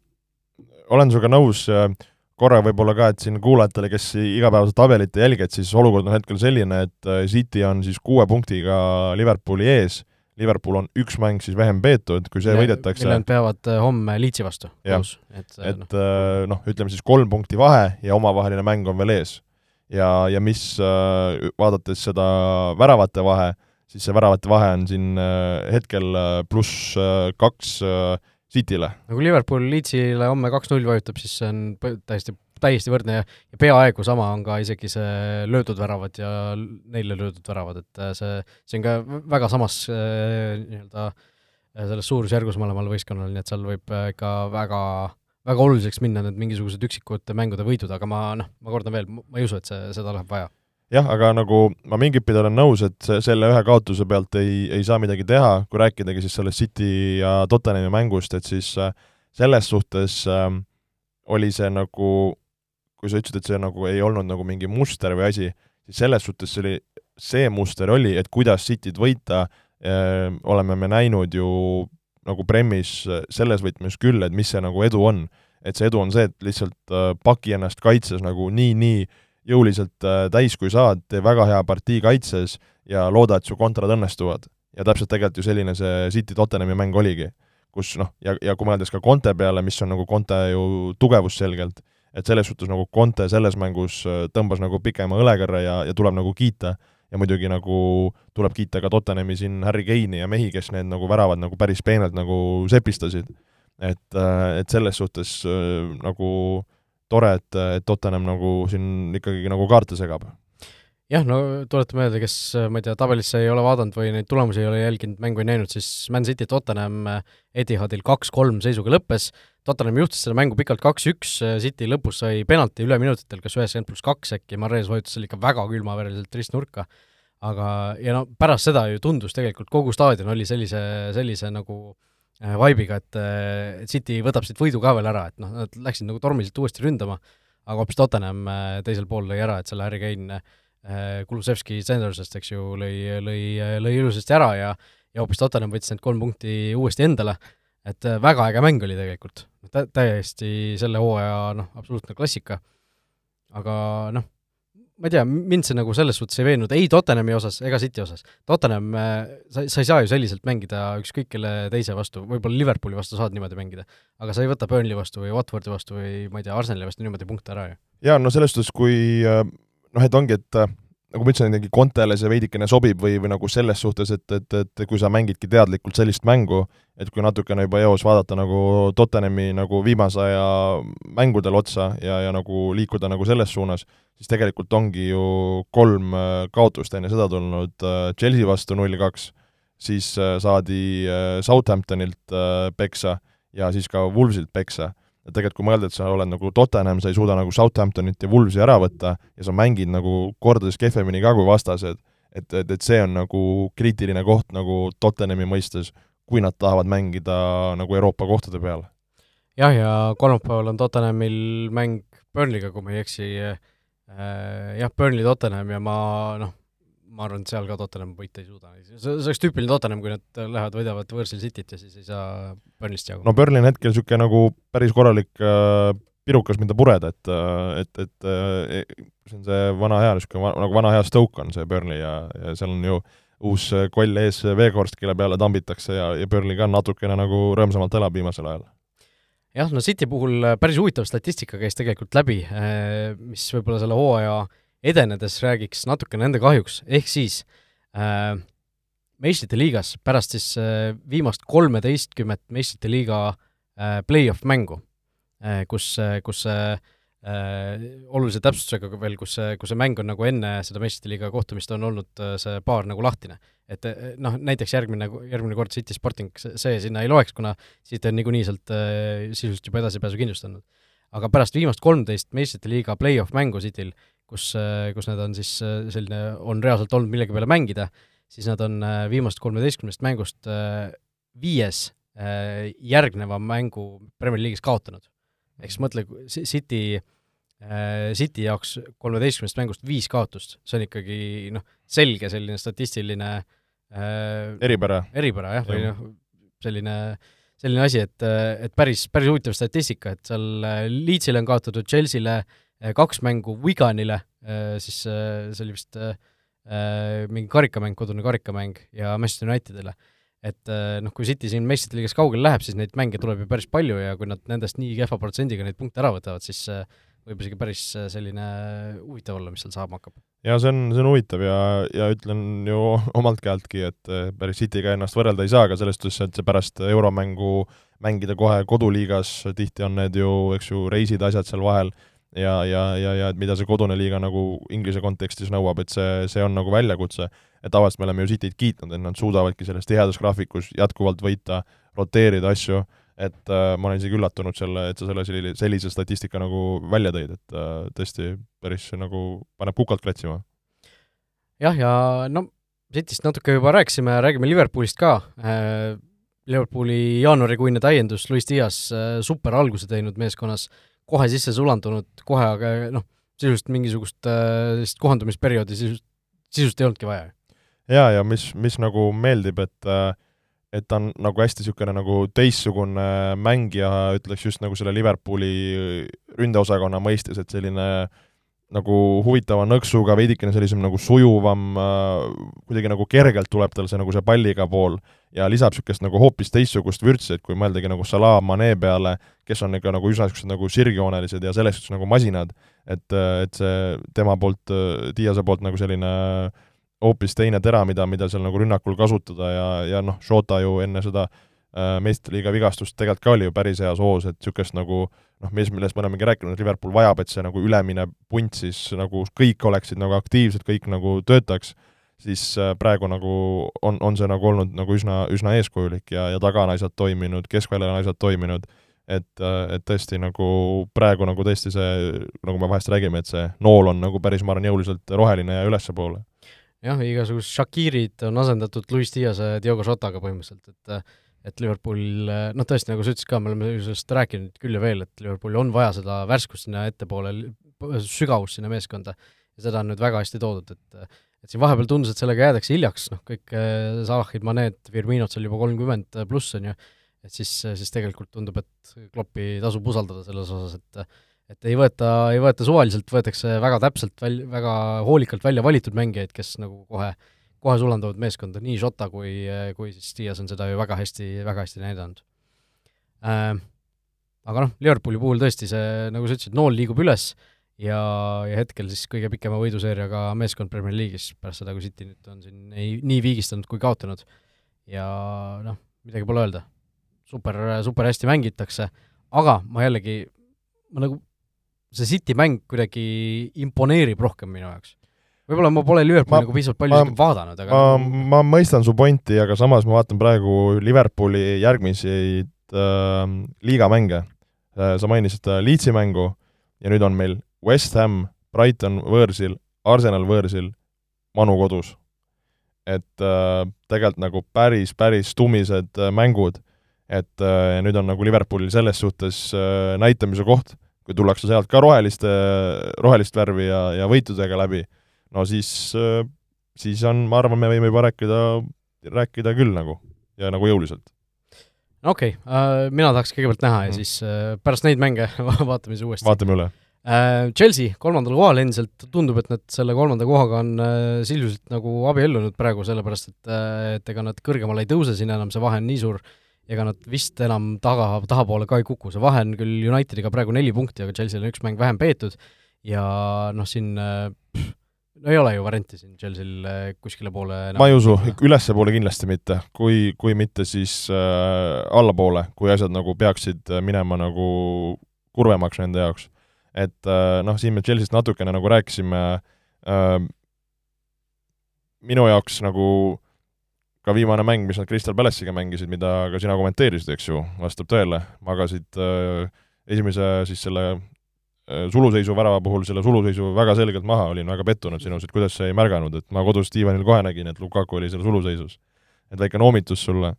olen sinuga nõus äh,, korra võib-olla ka, et siin kuulajatele, kes igapäevaselt tabelit ei jälgi, et siis olukord on hetkel selline, et City on siis kuue punktiga Liverpooli ees, Liverpool on üks mäng siis vähem peetud, kui see ja, võidetakse. mille nad peavad äh, homme Leedsi vastu. et, et noh äh, no, ütleme siis kolm punkti vahe ja omavaheline mäng on veel ees. ja, ja mis, vaadates seda väravate vahe, siis see väravate vahe on siin hetkel pluss kaks Cityle. no kui Liverpool Leedsile homme kaks-null vajutab, siis see on täiesti, täiesti võrdne ja, ja peaaegu sama on ka isegi see löödud väravad ja neile löödud väravad, et äh, see, see on ka väga samas äh, nii-öelda äh, selles suurusjärgus mõlemal võistkonnal, nii et seal võib ikka väga väga oluliseks minna need mingisugused üksikud mängude võidud, aga ma noh, ma kordan veel, ma ei usu, et see, seda läheb vaja. Jah, aga nagu ma mingit pidi olen nõus, et selle ühe kaotuse pealt ei, ei saa midagi teha, kui rääkidagi siis sellest City ja Tottenhami mängust, et siis selles suhtes äh, oli see nagu, kui sa ütlesid, et see nagu ei olnud nagu mingi muster või asi, siis selles suhtes see oli, see muster oli, et kuidas Cityt võita äh,, oleme me näinud ju nagu Premis selles võtmes küll, et mis see nagu edu on. et see edu on see, et lihtsalt äh, paki ennast kaitses nagu nii, nii jõuliselt äh, täis, kui saad, tee väga hea partii kaitses ja looda, et su kontrad õnnestuvad. ja täpselt tegelikult ju selline see City Tottenhami mäng oligi. kus noh, ja, ja kui mõeldes ka Conte peale, mis on nagu Conte ju tugevus selgelt, et selles suhtes nagu Conte selles mängus äh, tõmbas nagu pikema õlekõrre ja, ja tuleb nagu kiita, ja muidugi nagu tuleb kiita ka Tottenhami siin Harry Kane'i ja mehi, kes need nagu väravad nagu päris peenelt nagu sepistasid. et, äh, et selles suhtes nagu äh, tore, et, et Tottenham nagu siin ikkagi nagu kaarte segab. jah, no tuletame meelde, kes ma ei tea, tabelisse ei ole vaadanud või neid tulemusi ei ole jälginud, mängu ei näinud, siis Man City Tottenham Etihadil kaks-kolm seisuga lõppes, Tottenham juhtis seda mängu pikalt kaks-üks, City lõpus sai penalti üle minutitel, kas üheksakümmend pluss kaks äkki, Marres vajutas selle ikka väga külmavereliselt ristnurka, aga ja no pärast seda ju tundus tegelikult, kogu staadion oli sellise, sellise nagu äh, vibe'iga, et, et City võtab siit võidu ka veel ära, et noh, nad läksid nagu tormiliselt uuesti ründama, aga hoopis Tottenham äh, teisel pool lõi ära, et selle Harry Kane Äh, Kulusevski Sendersest, eks ju, lõi, lõi, lõi ilusasti ära ja ja hoopis Tottenham võttis need kolm punkti uuesti endale, et äh, väga äge mäng oli tegelikult. Tä-, täiesti selle hooaja noh, absoluutne klassika. aga noh, ma ei tea, mind see nagu selles suhtes ei veennud ei Tottenhami osas ega City osas. Tottenham, äh, sa, sa ei saa ju selliselt mängida ükskõik kelle teise vastu, võib-olla Liverpooli vastu saad niimoodi mängida, aga sa ei võta Burnley vastu või Watfordi vastu või ma ei tea, Arsenali vastu niimoodi punkte ära ju. jaa, no selles suhtes, kui noh, et ongi, et äh, nagu ma ütlesin, ikkagi Kontele see veidikene sobib või, või nagu selles suhtes, et, et, et kui sa mängidki teadlikult sellist mängu, et kui natukene juba eos vaadata nagu Tottenhami nagu viimase aja mängudel otsa ja, ja nagu liikuda nagu selles suunas, siis tegelikult ongi ju kolm äh, kaotust enne seda tulnud äh, Chelsea vastu null-kaks, siis saadi Southamptonilt peksa ja siis ka Wolvesilt peksa et tegelikult kui mõelda, et sa oled nagu Tottenham, sa ei suuda nagu Southamptonit ja Wolvesi ära võtta ja sa mängid nagu kordades kehvemini ka kui vastased, et, et, et see on nagu kriitiline koht nagu Tottenhami mõistes, kui nad tahavad mängida nagu Euroopa kohtade peal. jah, ja kolmapäeval on Tottenhamil mäng Burnley'ga, kui ma ei eksi, äh, jah, Burnley Tottenham ja ma noh, ma arvan, et seal ka Tottenham võita ei suuda. see oleks tüüpiline Tottenham, kui nad lähevad, võidavad võõrsil Cityt ja siis ei saa Burnley'st jagu. no Burnley on hetkel niisugune nagu päris korralik äh, pirukas, mida pureda, et, äh, et, et äh, see on see vana hea niisugune, nagu vana hea Stoke on see Burnley ja, ja seal on ju uus koll ees Veekorst, kelle peale tambitakse ja, ja Burnley ka natukene nagu rõõmsamalt elab viimasel ajal jah, no City puhul päris huvitav statistika käis tegelikult läbi, mis võib-olla selle hooaja edenedes räägiks natuke nende kahjuks, ehk siis äh, meistrite liigas pärast siis äh, viimast kolmeteistkümmet meistrite liiga äh, play-off mängu äh,, kus, äh, kus äh, äh, olulise täpsustusega veel, kus see, kus see mäng on nagu enne seda meistrite liiga kohtumist on olnud äh, see baar nagu lahtine. et äh, noh, näiteks järgmine, järgmine kord City Sporting, see sinna ei loeks, kuna City on niikuinii sealt äh, sisuliselt juba edasipääsu kindlustanud. aga pärast viimast kolmteist meistrite liiga play-off mängu Cityl kus, kus nad on siis selline, on reaalselt olnud millegi peale mängida, siis nad on äh, viimast kolmeteistkümnest mängust viies järgneva mängu Premier League'is kaotanud. ehk siis mõtle, City, City jaoks kolmeteistkümnest mängust viis kaotust, see on ikkagi noh, selge selline statistiline eripära. eripära jah, või noh, selline selline asi, et, et päris, päris huvitav statistika, et seal Leedsile on kaotatud, Chelsea'le Äh, kaks mängu Wiganile, äh, siis äh, see oli vist mingi karikamäng, kodune karikamäng, ja Manchester Unitedile. et noh, kui City siin meistrite liigas kaugele läheb, siis neid mänge tuleb ju päris palju ja kui nad nendest nii kehva protsendiga neid punkte ära võtavad, siis võib isegi päris selline huvitav olla, mis seal saama hakkab. jaa, see on, see on huvitav ja, ja ütlen ju omalt käeltki, et päris Cityga ennast võrrelda ei saa, aga selles suhtes, et see pärast euromängu mängida kohe koduliigas, tihti on need ju, eks ju, reisid, asjad seal vahel, ja, ja, ja, ja et mida see kodune liiga nagu Inglise kontekstis nõuab, et see, see on nagu väljakutse, et tavaliselt me oleme ju Cityt kiitnud, et nad suudavadki selles tihedas graafikus jätkuvalt võita, roteerida asju, et äh, ma olen isegi üllatunud selle, et sa selle sellise, sellise statistika nagu välja tõid, et äh, tõesti päris nagu paneb kukalt klatsima. jah, ja no Cityst natuke juba rääkisime, räägime Liverpoolist ka. Äh,, Liverpooli jaanuarikuine täiendus, Luis Dias äh, super alguse teinud meeskonnas. äh,, kohe sisse sulandunud, kohe aga noh, sisuliselt mingisugust äh, sellist kohandumisperioodi sisust, sisust ei olnudki vaja. jaa, ja mis, mis nagu meeldib, et äh, et ta on nagu hästi niisugune nagu teistsugune mängija, ütleks just nagu selle Liverpooli ründeosakonna mõistes, et selline äh, nagu huvitava nõksuga, veidikene sellisem nagu sujuvam äh,, kuidagi nagu kergelt tuleb tal see nagu see palliga pool ja lisab niisugust nagu hoopis teistsugust vürtsi, et kui mõeldagi nagu Salah, Mane peale, kes on ikka nagu üsna niisugused nagu sirgjoonelised ja selles suhtes nagu masinad, et, et see tema poolt, Diase poolt nagu selline hoopis teine tera, mida, mida seal nagu rünnakul kasutada ja, ja noh, Shota ju enne seda meistrite liiga vigastust tegelikult ka oli ju päris heas hoos, et niisugust nagu noh, mis, millest me olemegi rääkinud, et Liverpool vajab, et see nagu ülemine punt siis nagu kõik oleksid nagu aktiivsed, kõik nagu töötaks, siis praegu nagu on, on see nagu olnud nagu üsna, üsna eeskujulik ja, ja taga on asjad toiminud, asjad toiminud et, et tõesti nagu praegu nagu tõesti see, nagu me vahest räägime, et see nool on nagu päris, ma arvan, jõuliselt roheline ja ülespoole. jah, igasugused Shakirid on asendatud Luis Diase ja Diogo Jotaga põhimõtteliselt, et et Liverpool, noh tõesti, nagu sa ütlesid ka, me oleme sellest rääkinud küll ja veel, et Liverpoolil on vaja seda värskust sinna ettepoole, sügavust sinna meeskonda ja seda on nüüd väga hästi toodud, et et siin vahepeal tundus, et sellega jäädakse hiljaks, noh kõik eh, Salahid, Maned, Firminod seal juba kolmkümmend pluss on ju, et siis, siis tegelikult tundub, et Kloppi tasub usaldada selles osas, et et ei võeta, ei võeta suvaliselt, võetakse väga täpselt väl-, väga hoolikalt välja valitud mängijaid, kes nagu kohe, kohe sulanduvad meeskonda, nii Jota kui, kui siis Dias on seda ju väga hästi, väga hästi näidanud. Äh,. Aga noh, Liverpooli puhul tõesti see, nagu sa ütlesid, nool liigub üles ja, ja hetkel siis kõige pikema võiduseeriaga meeskond Premier League'is pärast seda, kui City nüüd on siin ei, nii viigistanud kui kaotanud. ja noh, midagi pole öelda super, super hästi mängitakse, aga ma jällegi, ma nagu, see City mäng kuidagi imponeerib rohkem minu jaoks. võib-olla ma pole Liverpooli nagu piisavalt palju ma, vaadanud, aga ma, nagu... ma mõistan su pointi, aga samas ma vaatan praegu Liverpooli järgmiseid äh, liigamänge äh,. sa mainisid äh, Leedsi mängu ja nüüd on meil West Ham, Brighton võõrsil, Arsenal võõrsil, Manu kodus. et äh, tegelikult nagu päris, päris tumised äh, mängud et äh, nüüd on nagu Liverpoolil selles suhtes äh, näitamise koht, kui tullakse sealt ka roheliste, rohelist värvi ja, ja võitudega läbi, no siis äh,, siis on, ma arvan, me võime juba rääkida, rääkida küll nagu ja nagu jõuliselt. okei okay, äh,, mina tahaks kõigepealt näha ja mm. siis äh, pärast neid mänge vaatame siis uuesti. vaatame üle. Chelsea kolmandal kohal endiselt, tundub, et nad selle kolmanda kohaga on äh, sisuliselt nagu abiellunud praegu, sellepärast et äh, et ega nad kõrgemale ei tõuse, siin enam see vahe on nii suur. Ega nad vist enam taga, tahapoole ka ei kuku, see vahe on küll Unitediga praegu neli punkti, aga Chelsea'l on üks mäng vähem peetud. Ja noh, siin pff, no ei ole ju varianti siin Chelsea'l äh, kuskile poole ma ei usu, ülespoole kindlasti mitte, kui, kui mitte, siis äh, allapoole, kui asjad nagu peaksid äh, minema nagu kurvemaks nende jaoks. Et äh, noh, siin me Chelsea'st natukene nagu rääkisime äh,, minu jaoks nagu ka viimane mäng, mis nad Crystal Palace'iga mängisid, mida ka sina kommenteerisid, eks ju, vastab tõele, magasid äh, esimese siis selle äh, suluseisu värava puhul selle suluseisu väga selgelt maha, olin väga pettunud sinus, et kuidas sa ei märganud, et ma kodus diivanil kohe nägin, et Lukaku oli seal suluseisus. et väike noomitus sulle.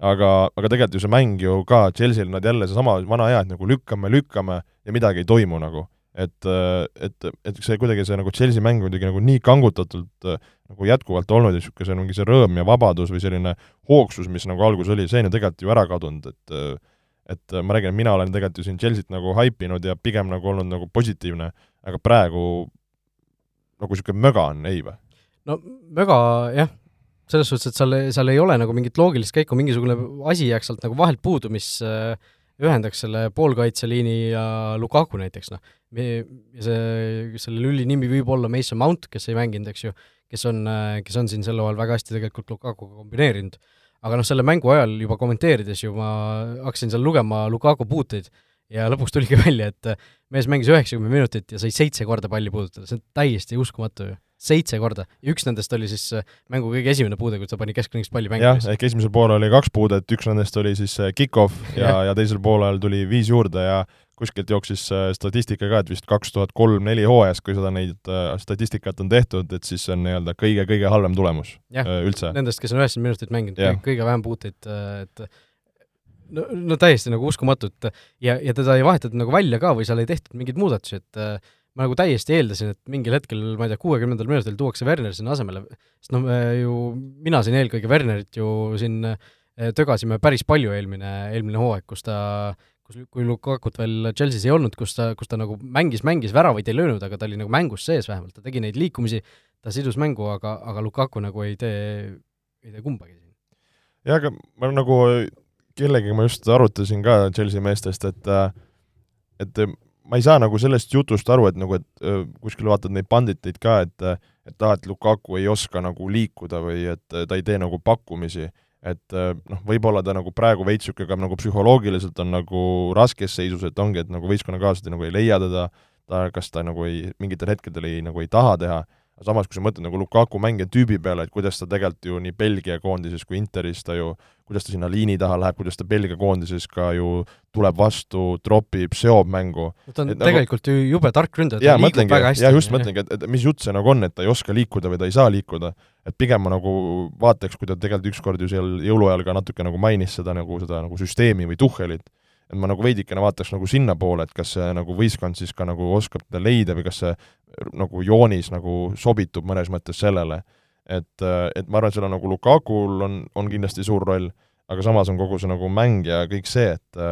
aga, aga tegelikult ju see mäng ju ka, Chelsea'l nad jälle seesama vana hea, et nagu lükkame, lükkame ja midagi ei toimu nagu et, et, et see kuidagi see nagu Chelsea mäng kuidagi nagu nii kangutatult nagu jätkuvalt olnud ja niisugune see mingi see rõõm ja vabadus või selline hoogsus, mis nagu alguses oli, see on ju tegelikult ju ära kadunud, et et ma räägin, et mina olen tegelikult ju siin Chelsea't nagu haipinud ja pigem nagu olnud nagu positiivne, aga praegu nagu niisugune möga on, ei või? no möga jah, selles suhtes, et seal, seal ei ole nagu mingit loogilist käiku, mingisugune asi jääks sealt nagu vahelt puudu, mis äh, ühendaks selle poolkaitseliini ja Lukaku näiteks, noh. ja see, selle lüli nimi võib olla Mason Mount, kes ei mänginud, eks ju, kes on, kes on siin sel hooajal väga hästi tegelikult Lukakuga kombineerinud. aga noh, selle mängu ajal juba kommenteerides ju ma hakkasin seal lugema Lukaku puuteid ja lõpuks tuligi välja, et mees mängis üheksakümmend minutit ja sai seitse korda palli puudutada, see on täiesti uskumatu ju seitse korda ja üks nendest oli siis äh, mängu kõige esimene puude, kus ta pani keskringist palli mängima. jah, ehk esimesel poolel oli kaks puudet, üks nendest oli siis äh, kick-off ja, ja, teisel poolel tuli viis juurde ja kuskilt jooksis äh, statistika ka, et vist kaks tuhat kolm-neli hooajas, kui seda, neid statistikat on tehtud, et siis see on nii-öelda kõige-kõige halvem tulemus ja, üldse. Nendest, kes on üheksakümmend minutit mänginud, kõige vähem puuteid, et no, no täiesti nagu uskumatu, et ja, ja teda ei vahetatud nagu välja ka või seal ei tehtud mingeid muudatusi, et ma nagu täiesti eeldasin, et mingil hetkel, ma ei tea, kuuekümnendal minutil tuuakse Werner sinna asemele, sest noh, ju mina siin eelkõige Wernerit ju siin eh, tögasime päris palju eelmine, eelmine hooaeg, kus ta kus, kui Lukakut veel Chelsea's ei olnud, kus ta, kus ta nagu mängis, mängis, väravaid ei löönud, aga ta oli nagu mängus sees vähemalt, ta tegi neid liikumisi, ta sidus mängu, aga, aga Lukaku nagu ei tee, ei tee kumbagi siin. jah, aga ma nagu kellegagi ma just arutasin ka Chelsea meestest, et et ma ei saa nagu sellest jutust aru, et nagu, et kuskil vaatad neid banditeid ka, et et aa, et Lukaku ei oska nagu liikuda või et ta ei tee nagu pakkumisi, et äh, noh, võib-olla ta nagu praegu veits niisugune ka nagu psühholoogiliselt on nagu raskes seisus, et ongi, et nagu võistkonnakaaslased nagu ei leia teda, ta, kas ta nagu ei, mingitel hetkedel ei, nagu ei taha teha, samas kui sa mõtled nagu Lukaku mängija tüübi peale, et kuidas ta tegelikult ju nii Belgia koondises kui Interis ta ju, kuidas ta sinna liini taha läheb, kuidas ta Belgia koondises ka ju tuleb vastu, tropib, seob mängu. ta on et, nagu tegelikult nagu, ju jube tark ründaja, ta liigub mõtlengi, väga hästi. jaa, just mõtlengi, et, et mis jutt see nagu on, et ta ei oska liikuda või ta ei saa liikuda. et pigem ma nagu vaataks, kui ta tegelikult ükskord ju seal jõuluajal ka natuke nagu mainis seda nagu, seda nagu süsteemi või Tuhhelit, et ma nagu veidikene vaataks nagu sinnapoole, et kas see nagu võistkond siis ka nagu oskab leida või kas see nagu joonis nagu sobitub mõnes mõttes sellele. et, et ma arvan, et seal on nagu Lukakul on, on kindlasti suur roll, aga samas on kogu see nagu mäng ja kõik see, et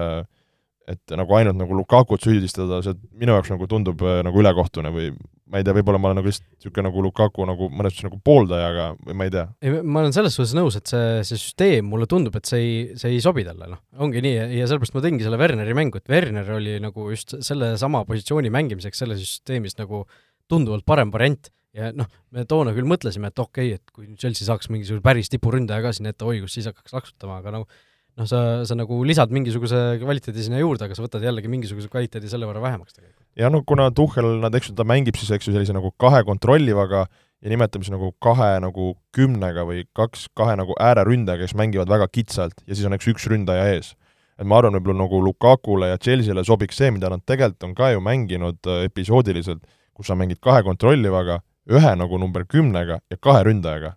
et nagu ainult nagu Lukakut süüdistada, see minu jaoks nagu tundub nagu ülekohtune või ma ei tea, võib-olla ma olen nagu lihtsalt niisugune nagu Lukaku nagu mõnes mõttes nagu pooldaja, aga ma ei tea. ei, ma olen selles suhtes nõus, et see, see süsteem, mulle tundub, et see ei, see ei sobi talle, noh. ongi nii ja sellepärast ma tõingi selle Werneri mängu, et Werner oli nagu just sellesama positsiooni mängimiseks selles süsteemis nagu tunduvalt parem variant ja noh, me toona küll mõtlesime, et okei okay,, et kui nüüd Chelsea saaks mingisuguse päris tipuründaja ka sinna ette hoigus, siis hakkaks laksutama, aga nagu noh, sa, sa nagu lisad mingisuguse kvaliteedi sinna juurde, aga sa võtad jällegi mingisuguse kvaliteedi selle võrra vähemaks tegelikult. ja no kuna Tuhhel, nad, eks ju, ta mängib siis, eks ju, sellise nagu kahe kontrollivaga ja nimetame siis nagu kahe nagu kümnega või kaks, kahe nagu ääreründajaga, kes mängivad väga kitsalt ja siis on, eks, üks ründaja ees. et ma arvan, võib-olla nagu Lukakule ja Chelsea'le sobiks see, mida nad tegelikult on ka ju mänginud äh, episoodiliselt, kus sa mängid kahe kontrollivaga, ühe nagu number kümnega ja kahe ründajaga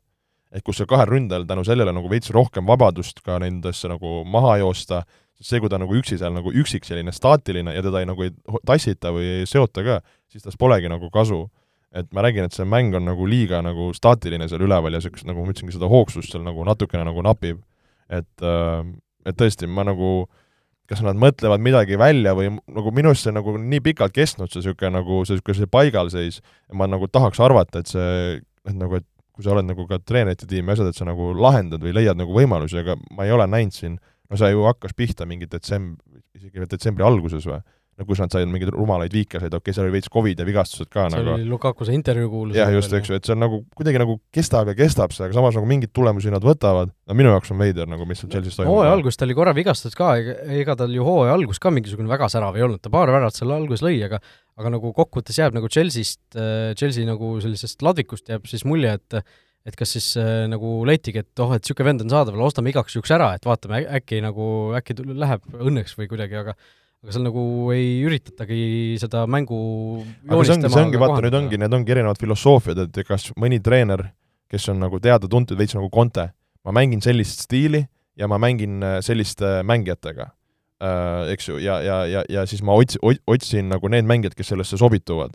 et kus see kahel ründajal tänu sellele nagu veits rohkem vabadust ka nendesse nagu maha joosta, sest see, kui ta nagu üksi seal nagu üksik selline staatiline ja teda ei nagu ei tassita või ei seota ka, siis tast polegi nagu kasu. et ma räägin, et see mäng on nagu liiga nagu staatiline seal üleval ja niisugust, nagu ma ütlesingi, seda hoogsust seal nagu natukene nagu napib. et, äh, et tõesti, ma nagu kas nad mõtlevad midagi välja või nagu minu arust see nagu nii pikalt kestnud, see niisugune nagu, see niisugune see paigalseis, ma nagu tahaks arvata, et see, et nagu, et kui sa oled nagu ka treenerite tiimi asjad, et sa nagu lahendad või leiad nagu võimalusi, aga ma ei ole näinud siin, no see ju hakkas pihta mingi detsemb-, isegi detsembri alguses või, no kus nad said mingeid rumalaid viikaseid, okei okay,, seal oli veits Covid ja vigastused ka see nagu oli Lukaku see intervjuu kuulus. jah, just, eks ju, et see on nagu kuidagi nagu kestab ja kestab see, aga samas nagu mingeid tulemusi nad võtavad, no minu jaoks on veider nagu, mis seal Chelsea's toimub. hooaja alguses ta oli korra vigastatud ka, ega tal ju hooaja algus ka mingisugune väga särav ei olnud, ta paar väravat seal alguses lõi, aga aga nagu kokkuvõttes jääb nagu Chelsea'st, äh, Chelsea nagu sellisest ladvikust jääb siis mulje, et et kas siis äh, nagu leitigi, et oh, et niisugune vend on saadaval, ostame igaks juhuks ära, et vaatame, äkki nagu, äkki läheb õnneks või kuidagi, aga aga seal nagu ei üritatagi seda mängu aga see ongi, see ongi, vaata nüüd ongi, need ongi erinevad filosoofiad, et kas mõni treener, kes on nagu teada-tuntud, veits nagu Conte, ma mängin sellist stiili ja ma mängin äh, selliste mängijatega. Äh,, eks ju, ja, ja, ja, ja siis ma ots-, otsin nagu need mängijad, kes sellesse sobituvad.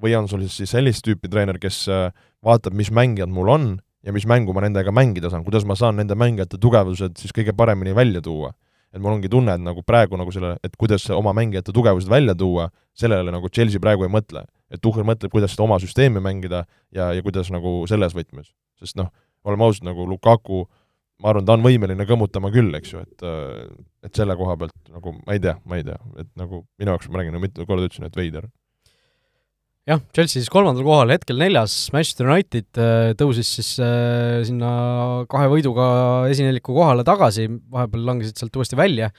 Või on sul siis sellist tüüpi treener, kes äh, vaatab, mis mängijad mul on ja mis mängu ma nendega mängida saan, kuidas ma saan nende mängijate tugevused siis kõige paremini välja tuua. Et mul ongi tunne, et nagu praegu nagu selle, et kuidas oma mängijate tugevused välja tuua, sellele nagu Chelsea praegu ei mõtle. et Tuhhel mõtleb, kuidas seda oma süsteemi mängida ja, ja kuidas nagu selles võtmes. sest noh, oleme ausad, nagu Lukaku ma arvan, ta on võimeline kõmmutama küll, eks ju, et et selle koha pealt nagu ma ei tea, ma ei tea, et nagu minu jaoks, ma räägin, nagu mitu korda ütlesin, et veider jah, Chelsea siis kolmandal kohal, hetkel neljas, Manchester United äh, tõusis siis äh, sinna kahe võiduga esineliku kohale tagasi, vahepeal langesid sealt uuesti välja,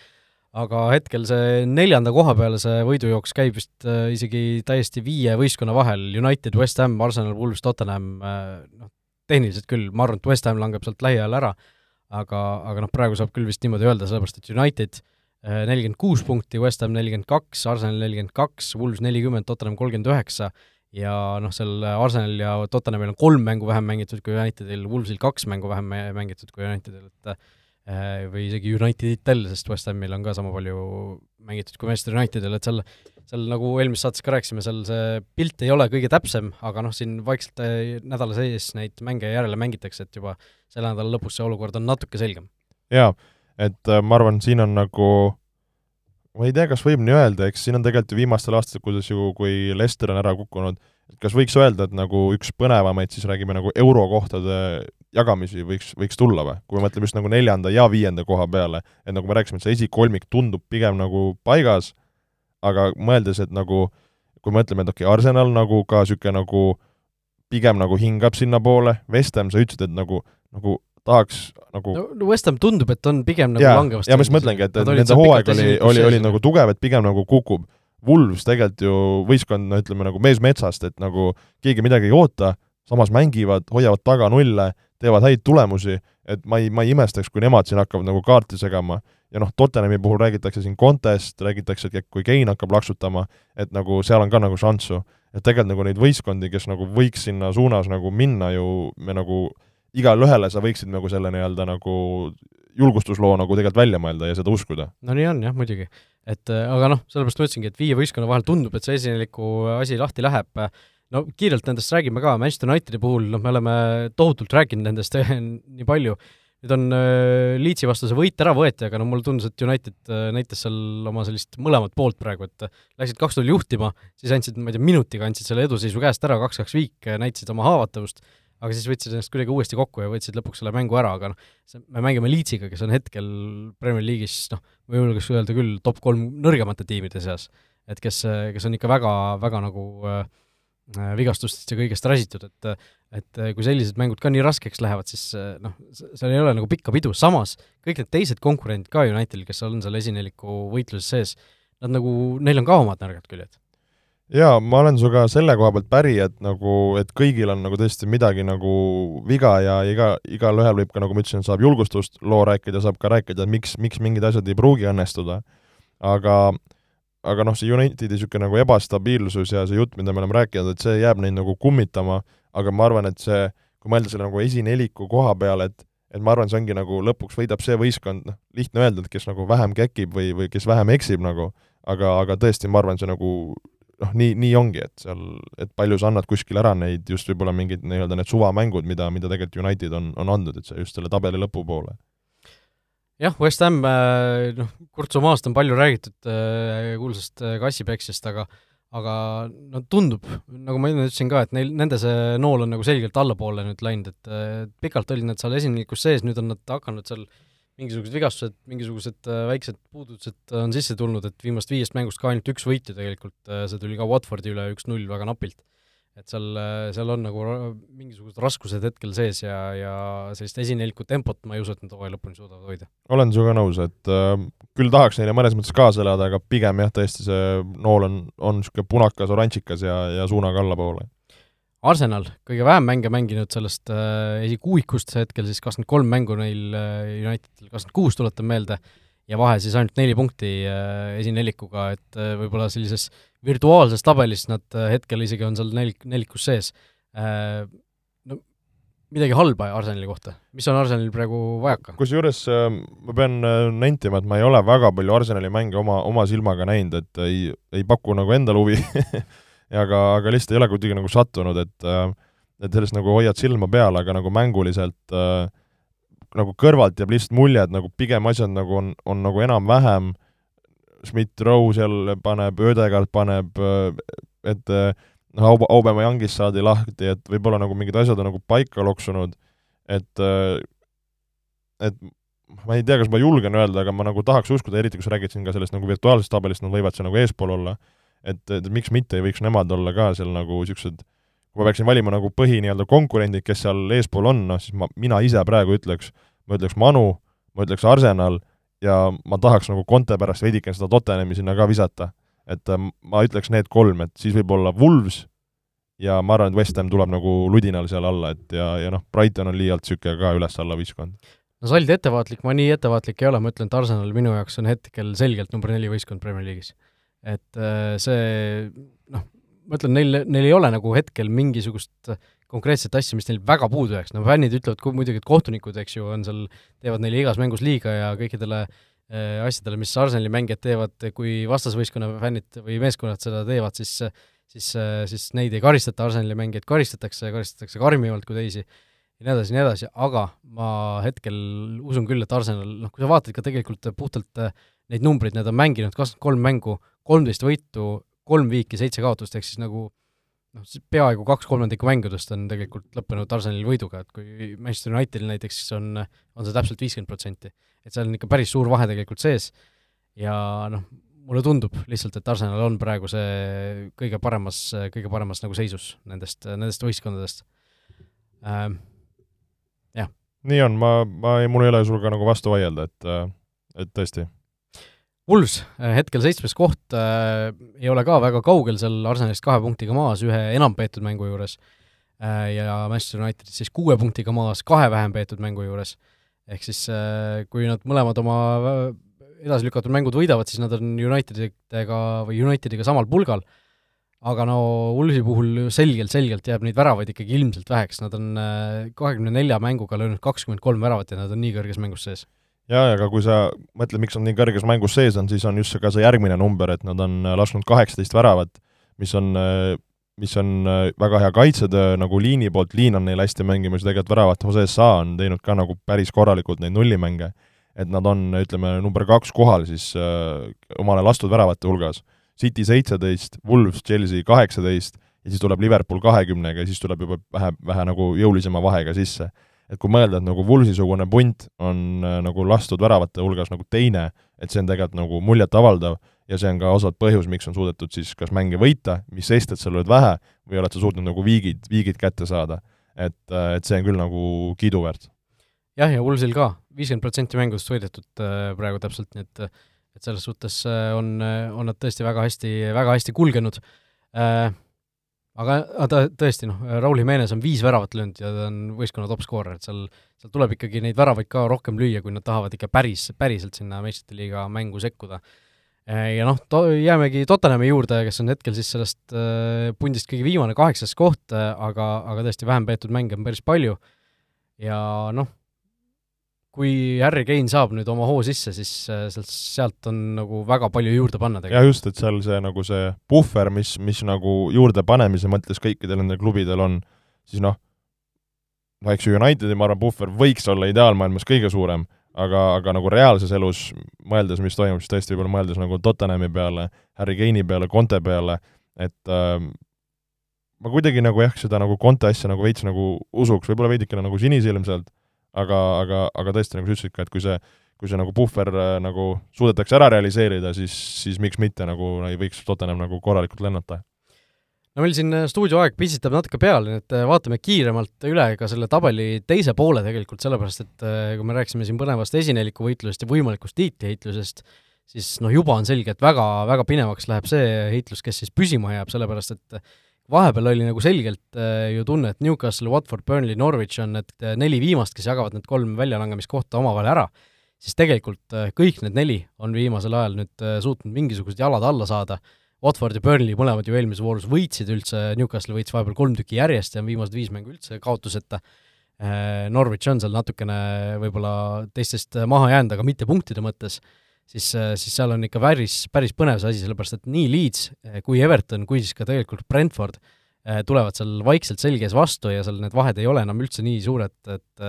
aga hetkel see neljanda koha peale see võidujooks käib vist äh, isegi täiesti viie võistkonna vahel, United, West Ham, Arsenal, Wolves, Tottenham, noh, tehniliselt küll, ma arvan, et West Ham langeb sealt lähiajal ära, aga, aga noh, praegu saab küll vist niimoodi öelda, sellepärast et United Äh, nelikümmend kuus punkti, West Ham nelikümmend kaks, Arsenal nelikümmend kaks, Wools nelikümmend, Tottenham kolmkümmend üheksa ja noh, seal Arsenal ja Tottenhamil on kolm mängu vähem mängitud kui Unitedil, Woolsil kaks mängu vähem mängitud kui Unitedil, et äh, või isegi Uniteditel, sest West Hamil on ka sama palju mängitud kui Manchester Unitedil, et seal seal nagu eelmises saates ka rääkisime, seal see pilt ei ole kõige täpsem, aga noh, siin vaikselt äh, nädala sees neid mänge järele mängitakse, et juba selle nädala lõpus see olukord on natuke selgem. jaa et äh, ma arvan, siin on nagu ma ei tea, kas võib nii öelda, eks siin on tegelikult ju viimastel aastatel, kuidas ju, kui Lester on ära kukkunud, et kas võiks öelda, et nagu üks põnevamaid, siis räägime nagu eurokohtade jagamisi võiks, võiks tulla või? kui me mõtleme just nagu neljanda ja viienda koha peale, et nagu me rääkisime, et see esikolmik tundub pigem nagu paigas, aga mõeldes, et nagu kui me ütleme, et okei okay,, Arsenal nagu ka niisugune nagu pigem nagu hingab sinnapoole, West Ham, sa ütlesid, et nagu, nagu tahaks nagu no, no West Ham tundub, et on pigem nagu jaa, langevast ja ma just mõtlengi, et, et nende hooaeg oli, oli, oli nagu tugev, et pigem nagu kukub. Wolves tegelikult ju võistkond, no ütleme nagu mees metsast, et nagu keegi midagi ei oota, samas mängivad, hoiavad taga nulle, teevad häid tulemusi, et ma ei, ma ei imestaks, kui nemad siin hakkavad nagu kaarti segama ja noh, Tottenhami puhul räägitakse siin Contest, räägitakse, et kui Kein hakkab plaksutama, et nagu seal on ka nagu šanssu. et tegelikult nagu neid võistkondi, kes nagu võiks sinna suunas nagu minna ju, me nagu igale ühele sa võiksid nagu selle nii-öelda nagu julgustusloo nagu tegelikult välja mõelda ja seda uskuda. no nii on jah, muidugi. et äh, aga noh, sellepärast ma ütlesingi, et viie võistkonna vahel tundub, et see esineliku asi lahti läheb, no kiirelt nendest räägime ka, Manchester Unitedi puhul, noh, me oleme tohutult rääkinud nendest nii palju, nüüd on äh, Leedsi vastu see võit ära võeti, aga no mulle tundus, et United äh, näitas seal oma sellist mõlemat poolt praegu, et läksid kaks-null juhtima, siis andsid, ma ei tea, minutiga andsid selle eduseisu käest ära, kaks-kaks viik, näitasid oma haavatavust, aga siis võtsid ennast kuidagi uuesti kokku ja võtsid lõpuks selle mängu ära, aga noh, me mängime Leedsiga, kes on hetkel Premier League'is noh, ma julgeks öelda küll top kolm nõrgemate tiimide seas. et kes, kes on ikka väga, väga nagu äh, vigastustest ja kõigest räsitud, et et äh, kui sellised mängud ka nii raskeks lähevad, siis äh, noh, seal ei ole nagu pikka pidu, samas kõik need teised konkurendid ka Unitedil, kes on seal esineliku võitluses sees, nad nagu, neil on ka omad nõrgad küljed. Jaa, ma olen sinuga selle koha pealt päri, et nagu, et kõigil on nagu tõesti midagi nagu viga ja iga, igalühel võib ka, nagu ma ütlesin, saab julgustust loo rääkida, saab ka rääkida, miks, miks mingid asjad ei pruugi õnnestuda, aga aga noh, see Unitedi niisugune nagu ebastabiilsus ja see jutt, mida me oleme rääkinud, et see jääb neid nagu kummitama aga ma arvan, et see, kui mõelda selle nagu esineliku koha peale, et et ma arvan, see ongi nagu lõpuks võidab see võistkond, noh, lihtne öelda, et kes nagu vähem käkib või, või kes vähem eksib nagu, aga, aga tõesti, ma arvan, see nagu noh, nii, nii ongi, et seal, et palju sa annad kuskil ära neid just võib-olla mingid nii-öelda need suvamängud, mida, mida tegelikult United on, on andnud, et see just selle tabeli lõpupoole. jah, West Ham, äh, noh, Kurt Somaast on palju räägitud äh, kuulsast äh, kassipeksjast, aga aga no tundub, nagu ma enne ütlesin ka, et neil, nende see nool on nagu selgelt allapoole nüüd läinud, et pikalt olid nad seal esinemikus sees, nüüd on nad hakanud seal mingisugused vigastused, mingisugused äh, väiksed puudused on sisse tulnud, et viimast viiest mängust ka ainult üks võit ju tegelikult, äh, see tuli ka Watfordi üle üks-null väga napilt et seal, seal on nagu mingisugused raskused hetkel sees ja, ja sellist esinelikku tempot ma ei usu, et nad hooaja lõpuni suudavad hoida. olen sinuga nõus, et äh, küll tahaks neile mõnes mõttes kaasa elada, aga pigem jah, tõesti see nool on, on niisugune punakas, oranžikas ja, ja suunaga allapoole. Arsenal, kõige vähem mänge mänginud sellest äh, esikuuikust hetkel siis kakskümmend kolm mängu neil äh, Unitedil, kakskümmend kuus tuletan meelde, ja vahe siis ainult neli punkti äh, esinelikuga, et äh, võib-olla sellises äh, virtuaalses tabelis nad äh, hetkel isegi on seal nelik, nelikus sees. Äh, no midagi halba Arsenali kohta, mis on Arsenalil praegu vajaka? kusjuures äh, ma pean nentima, et ma ei ole väga palju Arsenali mänge oma, oma silmaga näinud, et ei, ei paku nagu endale huvi aga, aga lihtsalt ei ole kuidagi nagu sattunud, et et sellest nagu hoiad silma peal, aga nagu mänguliselt äh, nagu kõrvalt jääb lihtsalt mulje, et nagu pigem asjad nagu on, on nagu enam-vähem. Äh, Schmidt-Rowe seal paneb, Ödegard paneb, et noh, Aub-, Aubameyangist saadi lahti, et võib-olla nagu mingid asjad on nagu paika loksunud, et et ma ei tea, kas ma julgen öelda, aga ma nagu tahaks uskuda, eriti kui sa räägid siin ka sellest nagu virtuaalsest tabelist, nad võivad seal nagu eespool olla, et, et miks mitte ei võiks nemad olla ka seal nagu niisugused kui ma peaksin valima nagu põhi nii-öelda konkurendid, kes seal eespool on, noh siis ma, mina ise praegu ütleks, ma ütleks Manu, ma ütleks Arsenal ja ma tahaks nagu Conte pärast veidikene seda Tottenhami sinna ka visata. et äh, ma ütleks need kolm, et siis võib-olla Wolves ja ma arvan, et West Ham tuleb nagu ludinal seal alla, et ja, ja noh, Brighton on liialt niisugune ka üles-alla võistkond. no sa olid ettevaatlik, ma nii ettevaatlik ei ole, ma ütlen, et Arsenal minu jaoks on hetkel selgelt number neli võistkond Premier League'is. Et äh, see noh, ma ütlen, neil, neil ei ole nagu hetkel mingisugust konkreetset asja, mis neil väga puudu jääks, no fännid ütlevad muidugi, et kohtunikud, eks ju, on seal, teevad neile igas mängus liiga ja kõikidele äh, asjadele, mis Arsenali mängijad teevad, kui vastasvõistkonna fännid või meeskonnad seda teevad, siis siis, siis neid ei karistata, Arsenali mängijaid karistatakse, karistatakse karmimalt kui teisi ja nii edasi ja nii edasi, aga ma hetkel usun küll, et Arsenal, noh, kui sa vaatad ka tegelikult puhtalt neid numbreid, nad on mänginud kakskümmend kolm mängu, kolmteist võitu, kolm viiki, seitse kaotust, ehk siis nagu noh, peaaegu kaks kolmandikku mängudest on tegelikult lõppenud Arsenali võiduga, et kui Manchester Unitedil näiteks on, on see täpselt viiskümmend protsenti. et seal on ikka päris suur vahe tegelikult sees ja noh, mulle tundub lihtsalt, et Arsenal on praegu see kõige paremas, kõige paremas nagu seisus nendest, nendest võistkondadest ähm,. jah, nii on, ma, ma, mul ei ole ka nagu vastu vaielda, et, et tõesti. Wools hetkel seitsmes koht äh, ei ole ka väga kaugel seal Arsenalist kahe punktiga maas ühe enam peetud mängu juures äh, ja Manchester United siis kuue punktiga maas kahe vähem peetud mängu juures. ehk siis äh, kui nad mõlemad oma edasi lükatud mängud võidavad, siis nad on Unitedidega või Unitediga samal pulgal äh,, aga no Woolsi puhul selgelt, selgelt jääb neid väravaid ikkagi ilmselt väheks, nad on äh, kahekümne nelja mänguga löönud kakskümmend kolm väravat ja nad on nii kõrges mängus sees. Jaa, aga kui sa mõtled, miks nad nii kõrges mängus sees on, siis on just see ka see järgmine number, et nad on äh, lasknud kaheksateist väravat, mis on äh, mis on väga hea kaitsetöö nagu liini poolt, liin on neil hästi mängimas ja tegelikult väravat Jose Sa on teinud ka nagu päris korralikult neid nullimänge. et nad on, ütleme, number kaks kohal siis öö, omale lastud väravate hulgas City seitseteist, Wolves, Chelsea kaheksateist ja siis tuleb Liverpool kahekümnega ja siis tuleb juba vähe, vähe nagu jõulisema vahega sisse. Et kui mõelda, et nagu Wolvesi-sugune punt on äh, nagu lastud väravate hulgas nagu teine, et see on tegelikult nagu muljetavaldav ja see on ka osalt põhjus, miks on suudetud siis kas mänge võita, mis sest, et seal olid vähe, või oled sa suutnud nagu viigid, viigid kätte saada. et, äh, et see on küll nagu kiiduväärt. jah, ja Wolvesil ka, viiskümmend protsenti mängudest võidetud äh, praegu täpselt, nii et et selles suhtes äh, on, äh, on nad tõesti väga hästi, väga hästi kulgenud äh,. Aga, aga tõesti, noh, Raul Jimenez on viis väravat löönud ja ta on võistkonna top skoorer, et seal, seal tuleb ikkagi neid väravaid ka rohkem lüüa, kui nad tahavad ikka päris, päriselt sinna meistrite liiga mängu sekkuda. Äh, ja noh, to-, jäämegi Tottenhami juurde, kes on hetkel siis sellest äh, pundist kõige viimane, kaheksas koht, aga, aga tõesti vähem peetud mänge on päris palju. Ja noh, kui Harry Kane saab nüüd oma hoo sisse, siis äh, sealt, sealt on nagu väga palju juurde panna tegelikult. jah, just, et seal see nagu see puhver, mis, mis nagu juurdepanemise mõttes kõikidel nendel klubidel on, siis noh, no eks ju Unitedi, ma arvan, puhver võiks olla ideaalmaailmas kõige suurem, aga, aga nagu reaalses elus mõeldes, mis toimub, siis tõesti võib-olla mõeldes nagu Tottenhami peale, Harry Kane'i peale, Conte peale, et äh, ma kuidagi nagu jah, seda nagu Conte asja nagu veits nagu usuks, võib-olla veidikene nagu sinisilmselt aga, aga, aga tõesti, nagu sa ütlesid ka, et kui see, kui see nagu puhver äh, nagu suudetakse ära realiseerida, siis, siis miks mitte nagu ei võiks Tottenham nagu korralikult lennata. No meil siin äh, stuudioaeg pisitab natuke peale, nii et äh, vaatame kiiremalt üle ka selle tabeli teise poole tegelikult, sellepärast et kui me rääkisime siin põnevast esineliku võitlusest ja võimalikust tiitliheitlusest, siis noh, juba on selge, et väga, väga pinevaks läheb see heitlus, kes siis püsima jääb, sellepärast et vahepeal oli nagu selgelt äh, ju tunne, et Newcastle, Watford, Burnley, Norwich on need äh, neli viimast, kes jagavad need kolm väljalangemiskohta omavahel ära, siis tegelikult äh, kõik need neli on viimasel ajal nüüd suutnud mingisugused jalad alla saada, Watford ja Burnley mõlemad ju eelmises voorus võitsid üldse, Newcastle võitis vahepeal kolm tükki järjest ja on viimased viis mängu üldse kaotuseta. Norwich on seal natukene võib-olla teistest maha jäänud, aga mitte punktide mõttes siis, äh, siis seal on ikka päris, päris põnev see asi, sellepärast et nii Leeds äh, kui Everton kui siis ka tegelikult Brentford äh, tulevad seal vaikselt selge ees vastu ja seal need vahed ei ole enam üldse nii suured, et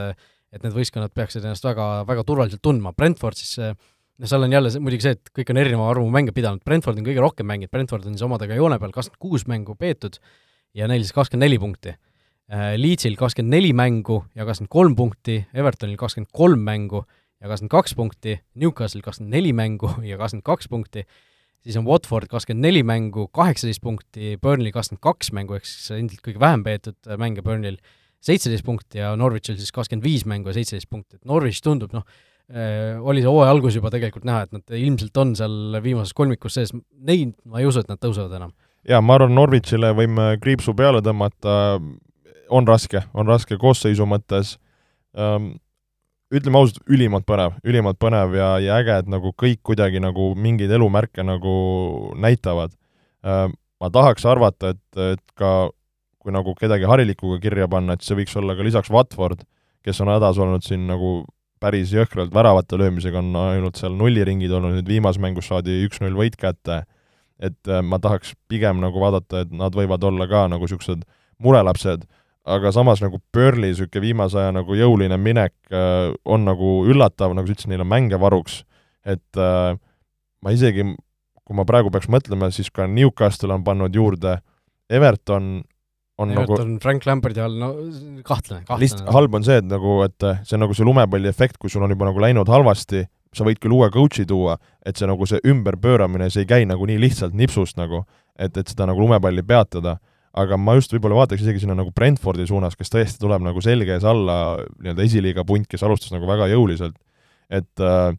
et need võistkonnad peaksid ennast väga, väga turvaliselt tundma, Brentford siis noh, seal on jälle see, muidugi see, et kõik on erineva arvu mänge pidanud, Brentford on kõige rohkem mänginud, Brentford on siis omadega joone peal kakskümmend kuus mängu peetud ja neil siis kakskümmend neli punkti. Leedsil kakskümmend neli mängu ja kakskümmend kolm punkti, Evertonil kakskümmend kolm mängu ja kakskümmend kaks punkti, Newcastle kakskümmend neli mängu ja kakskümmend kaks punkti, siis on Watford kakskümmend neli mängu, kaheksateist punkti, Burnley kakskümmend kaks mängu, ehk siis endilt kõige vähem peetud äh, mänge Burnley'l, seitseteist punkti ja Norwichil siis kakskümmend viis mängu ja seitseteist punkti, et Norwich tundub noh, äh, oli see hooaja algus juba tegelikult näha, et nad ilmselt on seal viimases kolmikus sees, neid ma ei usu, et nad tõusevad enam. jaa, ma arvan, Norwichile võime kriipsu peale tõmmata, on raske, on raske koosseisu mõttes. Um,, ütleme ausalt, ülimalt põnev, ülimalt põnev ja, ja äge, et nagu kõik kuidagi nagu mingeid elumärke nagu näitavad. Äh, ma tahaks arvata, et, et ka kui nagu kedagi harilikuga kirja panna, et see võiks olla ka lisaks Watford, kes on hädas olnud siin nagu päris jõhkralt väravate löömisega, on ainult seal nulliringid olnud, nüüd viimases mängus saadi üks-null võit kätte, et äh, ma tahaks pigem nagu vaadata, et nad võivad olla ka nagu niisugused murelapsed aga samas nagu Burnley niisugune viimase aja nagu jõuline minek äh, on nagu üllatav, nagu sa ütlesid, neil on mänge varuks, et äh, ma isegi, kui ma praegu peaks mõtlema, siis ka Newcastle on pannud juurde, Everton on nagu Everton nagu Frank Lamberdi all, no kahtlane, kahtlane. lihtsalt halb on see, et nagu, et see on nagu see lumepalli efekt, kui sul on juba nagu läinud halvasti, sa võid küll uue coach'i tuua, et see nagu see ümberpööramine, see ei käi nagu nii lihtsalt nipsust nagu, et, et seda nagu lumepalli peatada aga ma just võib-olla vaataks isegi sinna nagu Brentfordi suunas, kes tõesti tuleb nagu selge ees alla nii-öelda esiliiga punt, kes alustas nagu väga jõuliselt, et äh,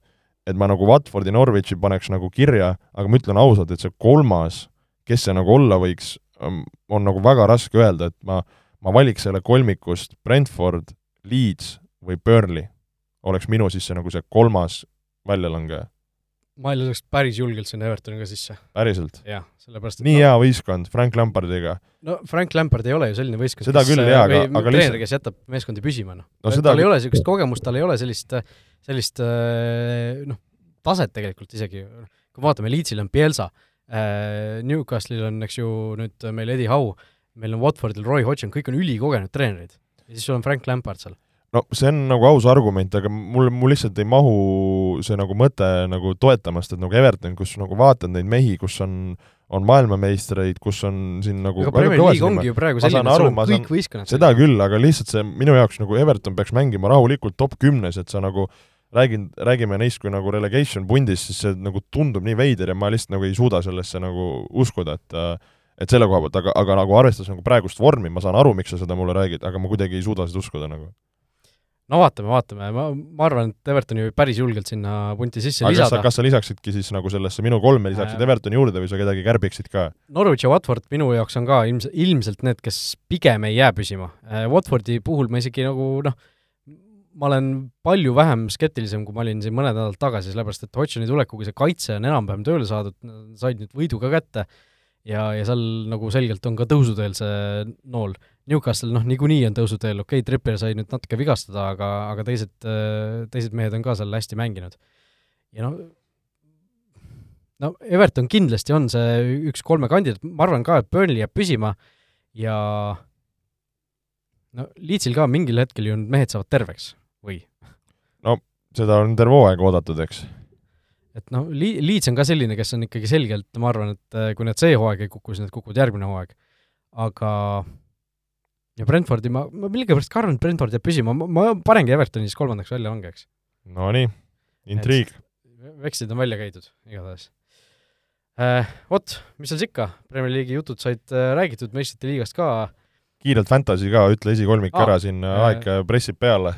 et ma nagu Watfordi Norwichi paneks nagu kirja, aga ma ütlen ausalt, et see kolmas, kes see nagu olla võiks, ähm, on nagu väga raske öelda, et ma, ma valiks selle kolmikust Brentford, Leeds või Burnley. Oleks minu siis see nagu see kolmas väljalangeja ma laseks päris julgelt sinna Evertoniga sisse. päriselt? jah, sellepärast et nii no, hea võistkond Frank Lampardiga. no Frank Lampard ei ole ju selline võistkond, seda kes, küll jaa, aga, aga aga treener, kes jätab meeskondi püsima, noh no, no. Tal ei ole niisugust kogemust, tal ei ole sellist, sellist noh, taset tegelikult isegi, kui vaatame, Leedsil on Pielsa, Newcastle'il on, eks ju, nüüd meil Eddie Howe, meil on Watfordil Roy Hodgson, kõik on ülikogenud treenerid. ja siis sul on Frank Lampard seal no see on nagu aus argument, aga mul, mul lihtsalt ei mahu see nagu mõte nagu toetamast, et nagu Everton, kus nagu vaatad neid mehi, kus on on maailmameistreid, kus on siin nagu aga Premier League ongi ju praegu selline, et sul on kõik võistkonnad seda küll, aga lihtsalt see minu jaoks nagu Everton peaks mängima rahulikult top kümnes, et sa nagu räägin, räägime neist kui nagu relegation pundis, siis see nagu tundub nii veider ja ma lihtsalt nagu ei suuda sellesse nagu uskuda, et et selle koha pealt, aga, aga nagu arvestades nagu praegust vormi, ma saan aru, miks sa seda mulle räägid, aga ma kuidagi ei suuda seda uskuda nagu no vaatame, vaatame, ma, ma arvan, et Evertoni võib päris julgelt sinna punti sisse aga lisada. kas sa lisaksidki siis nagu sellesse minu kolme lisaksid äh... Evertoni juurde või sa kedagi kärbiksid ka? Norwich ja Watford minu jaoks on ka ilms-, ilmselt need, kes pigem ei jää püsima. Äh, Watfordi puhul ma isegi nagu noh, ma olen palju vähem skeptilisem, kui ma olin siin mõned nädalad tagasi, sellepärast et Hodgsoni tulekuga see kaitse on enam-vähem tööle saadud, said nüüd võidu ka kätte ja, ja seal nagu selgelt on ka tõusuteel see nool. Newcastle noh, niikuinii on tõusuteel, okei okay,, Trippier sai nüüd natuke vigastada, aga, aga teised, teised mehed on ka seal hästi mänginud. ja noh, no Everton kindlasti on see üks kolme kandidaat, ma arvan ka, et Burnley jääb püsima ja no Leedsil ka mingil hetkel ju mehed saavad terveks, või? no seda on terve hooaeg oodatud, eks et noh, Li-, Leeds on ka selline, kes on ikkagi selgelt, ma arvan, et äh, kui nad see hooaeg ei kuku, siis nad kukuvad järgmine hooaeg. aga ja Brentfordi ma, ma millegipärast ka arvan, et Brentford jääb püsima, ma, panengi Evertoni siis kolmandaks väljalangejaks. Nonii, intriig. vekslid on välja käidud, igatahes äh,. Vot, mis seal siis ikka, Premier League'i jutud said äh, räägitud, meistrite liigast ka. kiirelt Fantasy ka, ütle esikolmik ah, ära, siin äh, aeg pressib peale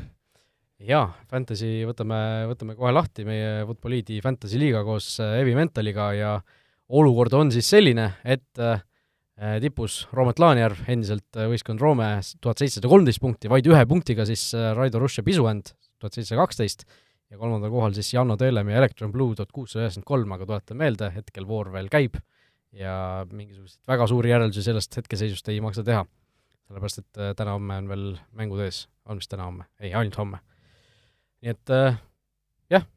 jaa, Fantasy võtame, võtame kohe lahti, meie Futboliidi Fantasy liiga koos äh, Evi Mentaliga ja olukord on siis selline, et äh, tipus Roomet Laanjärv, endiselt äh, võistkond Roome, tuhat seitsesada kolmteist punkti, vaid ühe punktiga siis Raido Rush ja Pisuänd, tuhat seitsesada kaksteist, ja kolmandal kohal siis Janno Teelem ja Electron Blue tuhat kuussada üheksakümmend kolm, aga tuletan meelde, hetkel voor veel käib ja mingisuguseid väga suuri järeldusi sellest hetkeseisust ei maksa teha. sellepärast, et täna-homme on veel mängud ees, on vist täna-homme? ei, ainult homme nii et äh, jah,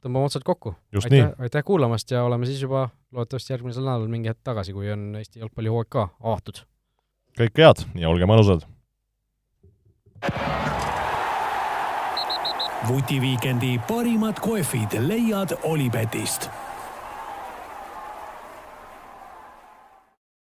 tõmbame otsad kokku. aitäh, aitäh kuulamast ja oleme siis juba loodetavasti järgmisel nädalal mingi hetk tagasi, kui on Eesti jalgpallihooaeg ka avatud. kõike head ja olge mõnusad! vutiviikendi parimad kohvid leiad Olipetist